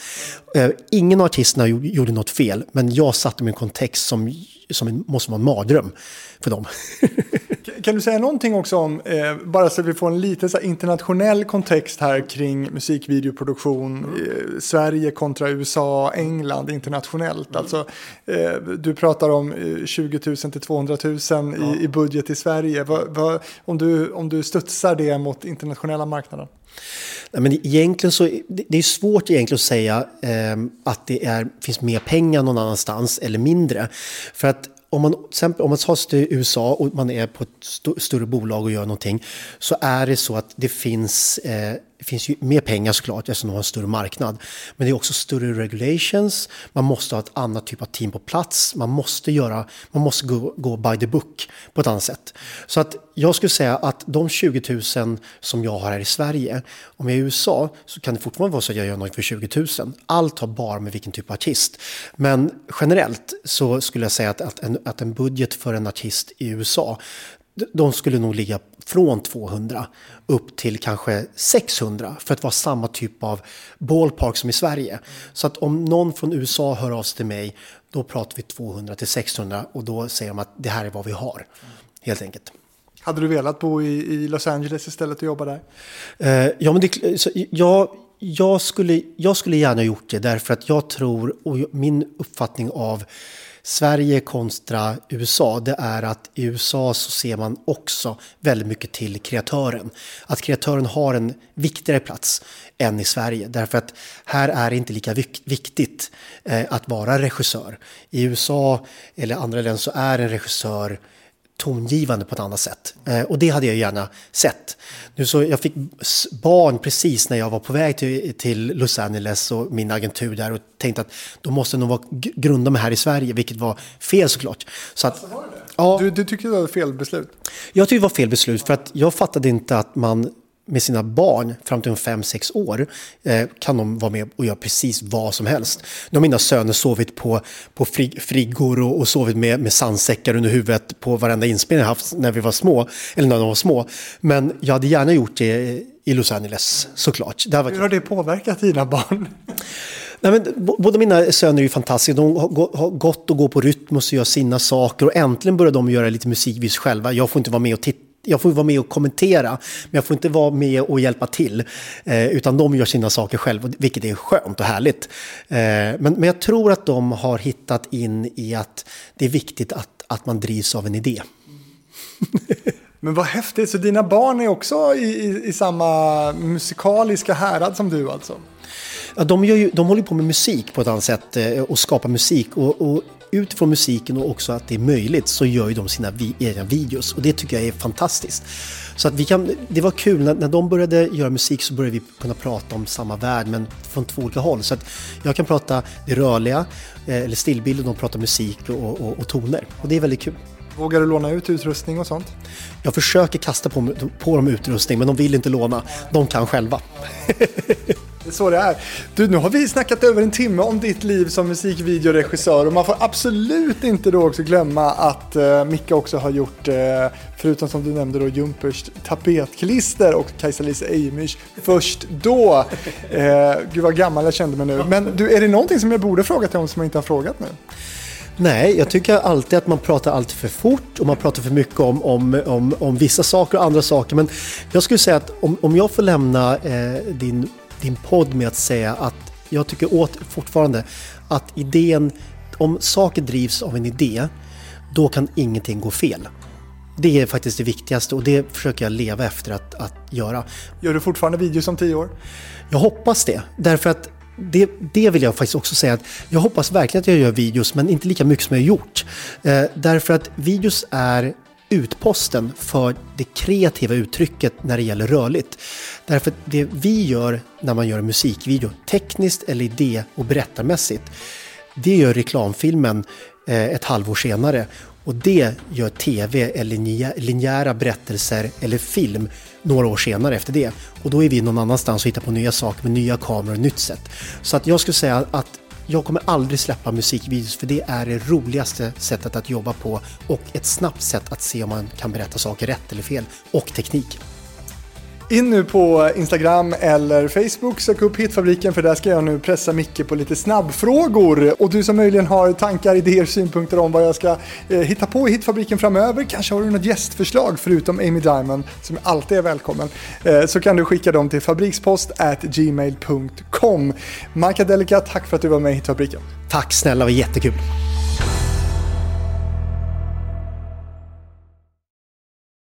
Eh, ingen av artisterna gjorde något fel, men jag satte mig i en kontext som, som måste vara en mardröm för dem. kan du säga någonting också om, eh, bara så att vi får en lite så internationell kontext här kring musikvideoproduktion, eh, Sverige kontra USA, England internationellt. Mm. Alltså, eh, du pratar om 20 000 till 200 000 i, i budget i Sverige. Va, va, om, du, om du studsar det mot internationella marknaden? Nej, men egentligen så, det är svårt egentligen att säga eh, att det är, finns mer pengar någon annanstans eller mindre. För att om man, om man tar sig till USA och man är på ett st större bolag och gör någonting så är det så att det finns eh, det finns ju mer pengar såklart eftersom de har en större marknad. Men det är också större regulations, man måste ha ett annat typ av team på plats, man måste, göra, man måste gå, gå by the book på ett annat sätt. Så att jag skulle säga att de 20 000 som jag har här i Sverige, om jag är i USA så kan det fortfarande vara så att jag gör något för 20 000. Allt har bara med vilken typ av artist. Men generellt så skulle jag säga att, att, en, att en budget för en artist i USA de skulle nog ligga från 200 upp till kanske 600 för att vara samma typ av ballpark som i Sverige. Så att om någon från USA hör av sig till mig, då pratar vi 200 till 600 och då säger de att det här är vad vi har, helt enkelt. Hade du velat bo i, i Los Angeles istället och jobba där? Uh, ja, men det, så, jag, jag, skulle, jag skulle gärna gjort det därför att jag tror, och min uppfattning av Sverige kontra USA, det är att i USA så ser man också väldigt mycket till kreatören. Att kreatören har en viktigare plats än i Sverige. Därför att här är det inte lika viktigt eh, att vara regissör. I USA eller andra länder så är en regissör tongivande på ett annat sätt. Eh, och det hade jag gärna sett. Nu så jag fick barn precis när jag var på väg till, till Los Angeles och min agentur där och tänkte att då måste nog vara grunda mig här i Sverige, vilket var fel såklart. Så att, alltså? Ja, du, du tyckte det var fel beslut? Jag tyckte det var fel beslut för att jag fattade inte att man med sina barn fram till 5-6 år eh, kan de vara med och göra precis vad som helst. Nu har mina söner sovit på, på frig, friggor och, och sovit med, med sandsäckar under huvudet på varenda inspelning jag haft när vi var små, eller när de var små. Men jag hade gärna gjort det i Los Angeles såklart. Det Hur har det påverkat dina barn? Nej, men, båda mina söner är ju fantastiska. De har gått och går på rytm och gör sina saker och äntligen börjar de göra lite musikvis själva. Jag får inte vara med och titta jag får vara med och kommentera, men jag får inte vara med och hjälpa till. Eh, utan de gör sina saker själva, vilket är skönt och härligt. Eh, men, men jag tror att de har hittat in i att det är viktigt att, att man drivs av en idé. Men vad häftigt, så dina barn är också i, i, i samma musikaliska härad som du alltså? Ja, de, gör ju, de håller på med musik på ett annat sätt eh, och skapar musik. Och, och utifrån musiken och också att det är möjligt så gör ju de sina vi egna videos och det tycker jag är fantastiskt. Så att vi kan, det var kul, när, när de började göra musik så började vi kunna prata om samma värld men från två olika håll. Så att jag kan prata det rörliga, eh, eller stillbild och de pratar musik och, och, och toner och det är väldigt kul. Vågar du låna ut utrustning och sånt? Jag försöker kasta på, på dem utrustning men de vill inte låna. De kan själva. Det är så det är. Du, nu har vi snackat över en timme om ditt liv som musikvideoregissör och man får absolut inte då också glömma att uh, Micke också har gjort, uh, förutom som du nämnde då, Jumpers tapetklister och Kajsa-Lisa Eimers först då. Uh, gud vad gammal jag kände mig nu. Men du, är det någonting som jag borde fråga till om som jag inte har frågat nu? Nej, jag tycker alltid att man pratar allt för fort och man pratar för mycket om, om, om, om vissa saker och andra saker. Men jag skulle säga att om, om jag får lämna eh, din din podd med att säga att jag tycker åt, fortfarande att idén, om saker drivs av en idé, då kan ingenting gå fel. Det är faktiskt det viktigaste och det försöker jag leva efter att, att göra. Gör du fortfarande videos om tio år? Jag hoppas det, därför att det, det vill jag faktiskt också säga att jag hoppas verkligen att jag gör videos men inte lika mycket som jag har gjort. Eh, därför att videos är utposten för det kreativa uttrycket när det gäller rörligt. Därför att det vi gör när man gör en musikvideo, tekniskt eller idé och berättarmässigt, det gör reklamfilmen eh, ett halvår senare och det gör tv eller linjära berättelser eller film några år senare efter det. Och då är vi någon annanstans och hittar på nya saker med nya kameror och nytt sätt. Så att jag skulle säga att jag kommer aldrig släppa musikvideos för det är det roligaste sättet att jobba på och ett snabbt sätt att se om man kan berätta saker rätt eller fel och teknik. In nu på Instagram eller Facebook, sök upp Hitfabriken för där ska jag nu pressa Micke på lite snabbfrågor. Och du som möjligen har tankar, idéer, synpunkter om vad jag ska eh, hitta på i Hitfabriken framöver, kanske har du något gästförslag förutom Amy Diamond som alltid är välkommen, eh, så kan du skicka dem till fabrikspost gmail.com. Marka Delica, tack för att du var med i Hitfabriken. Tack snälla, det var jättekul.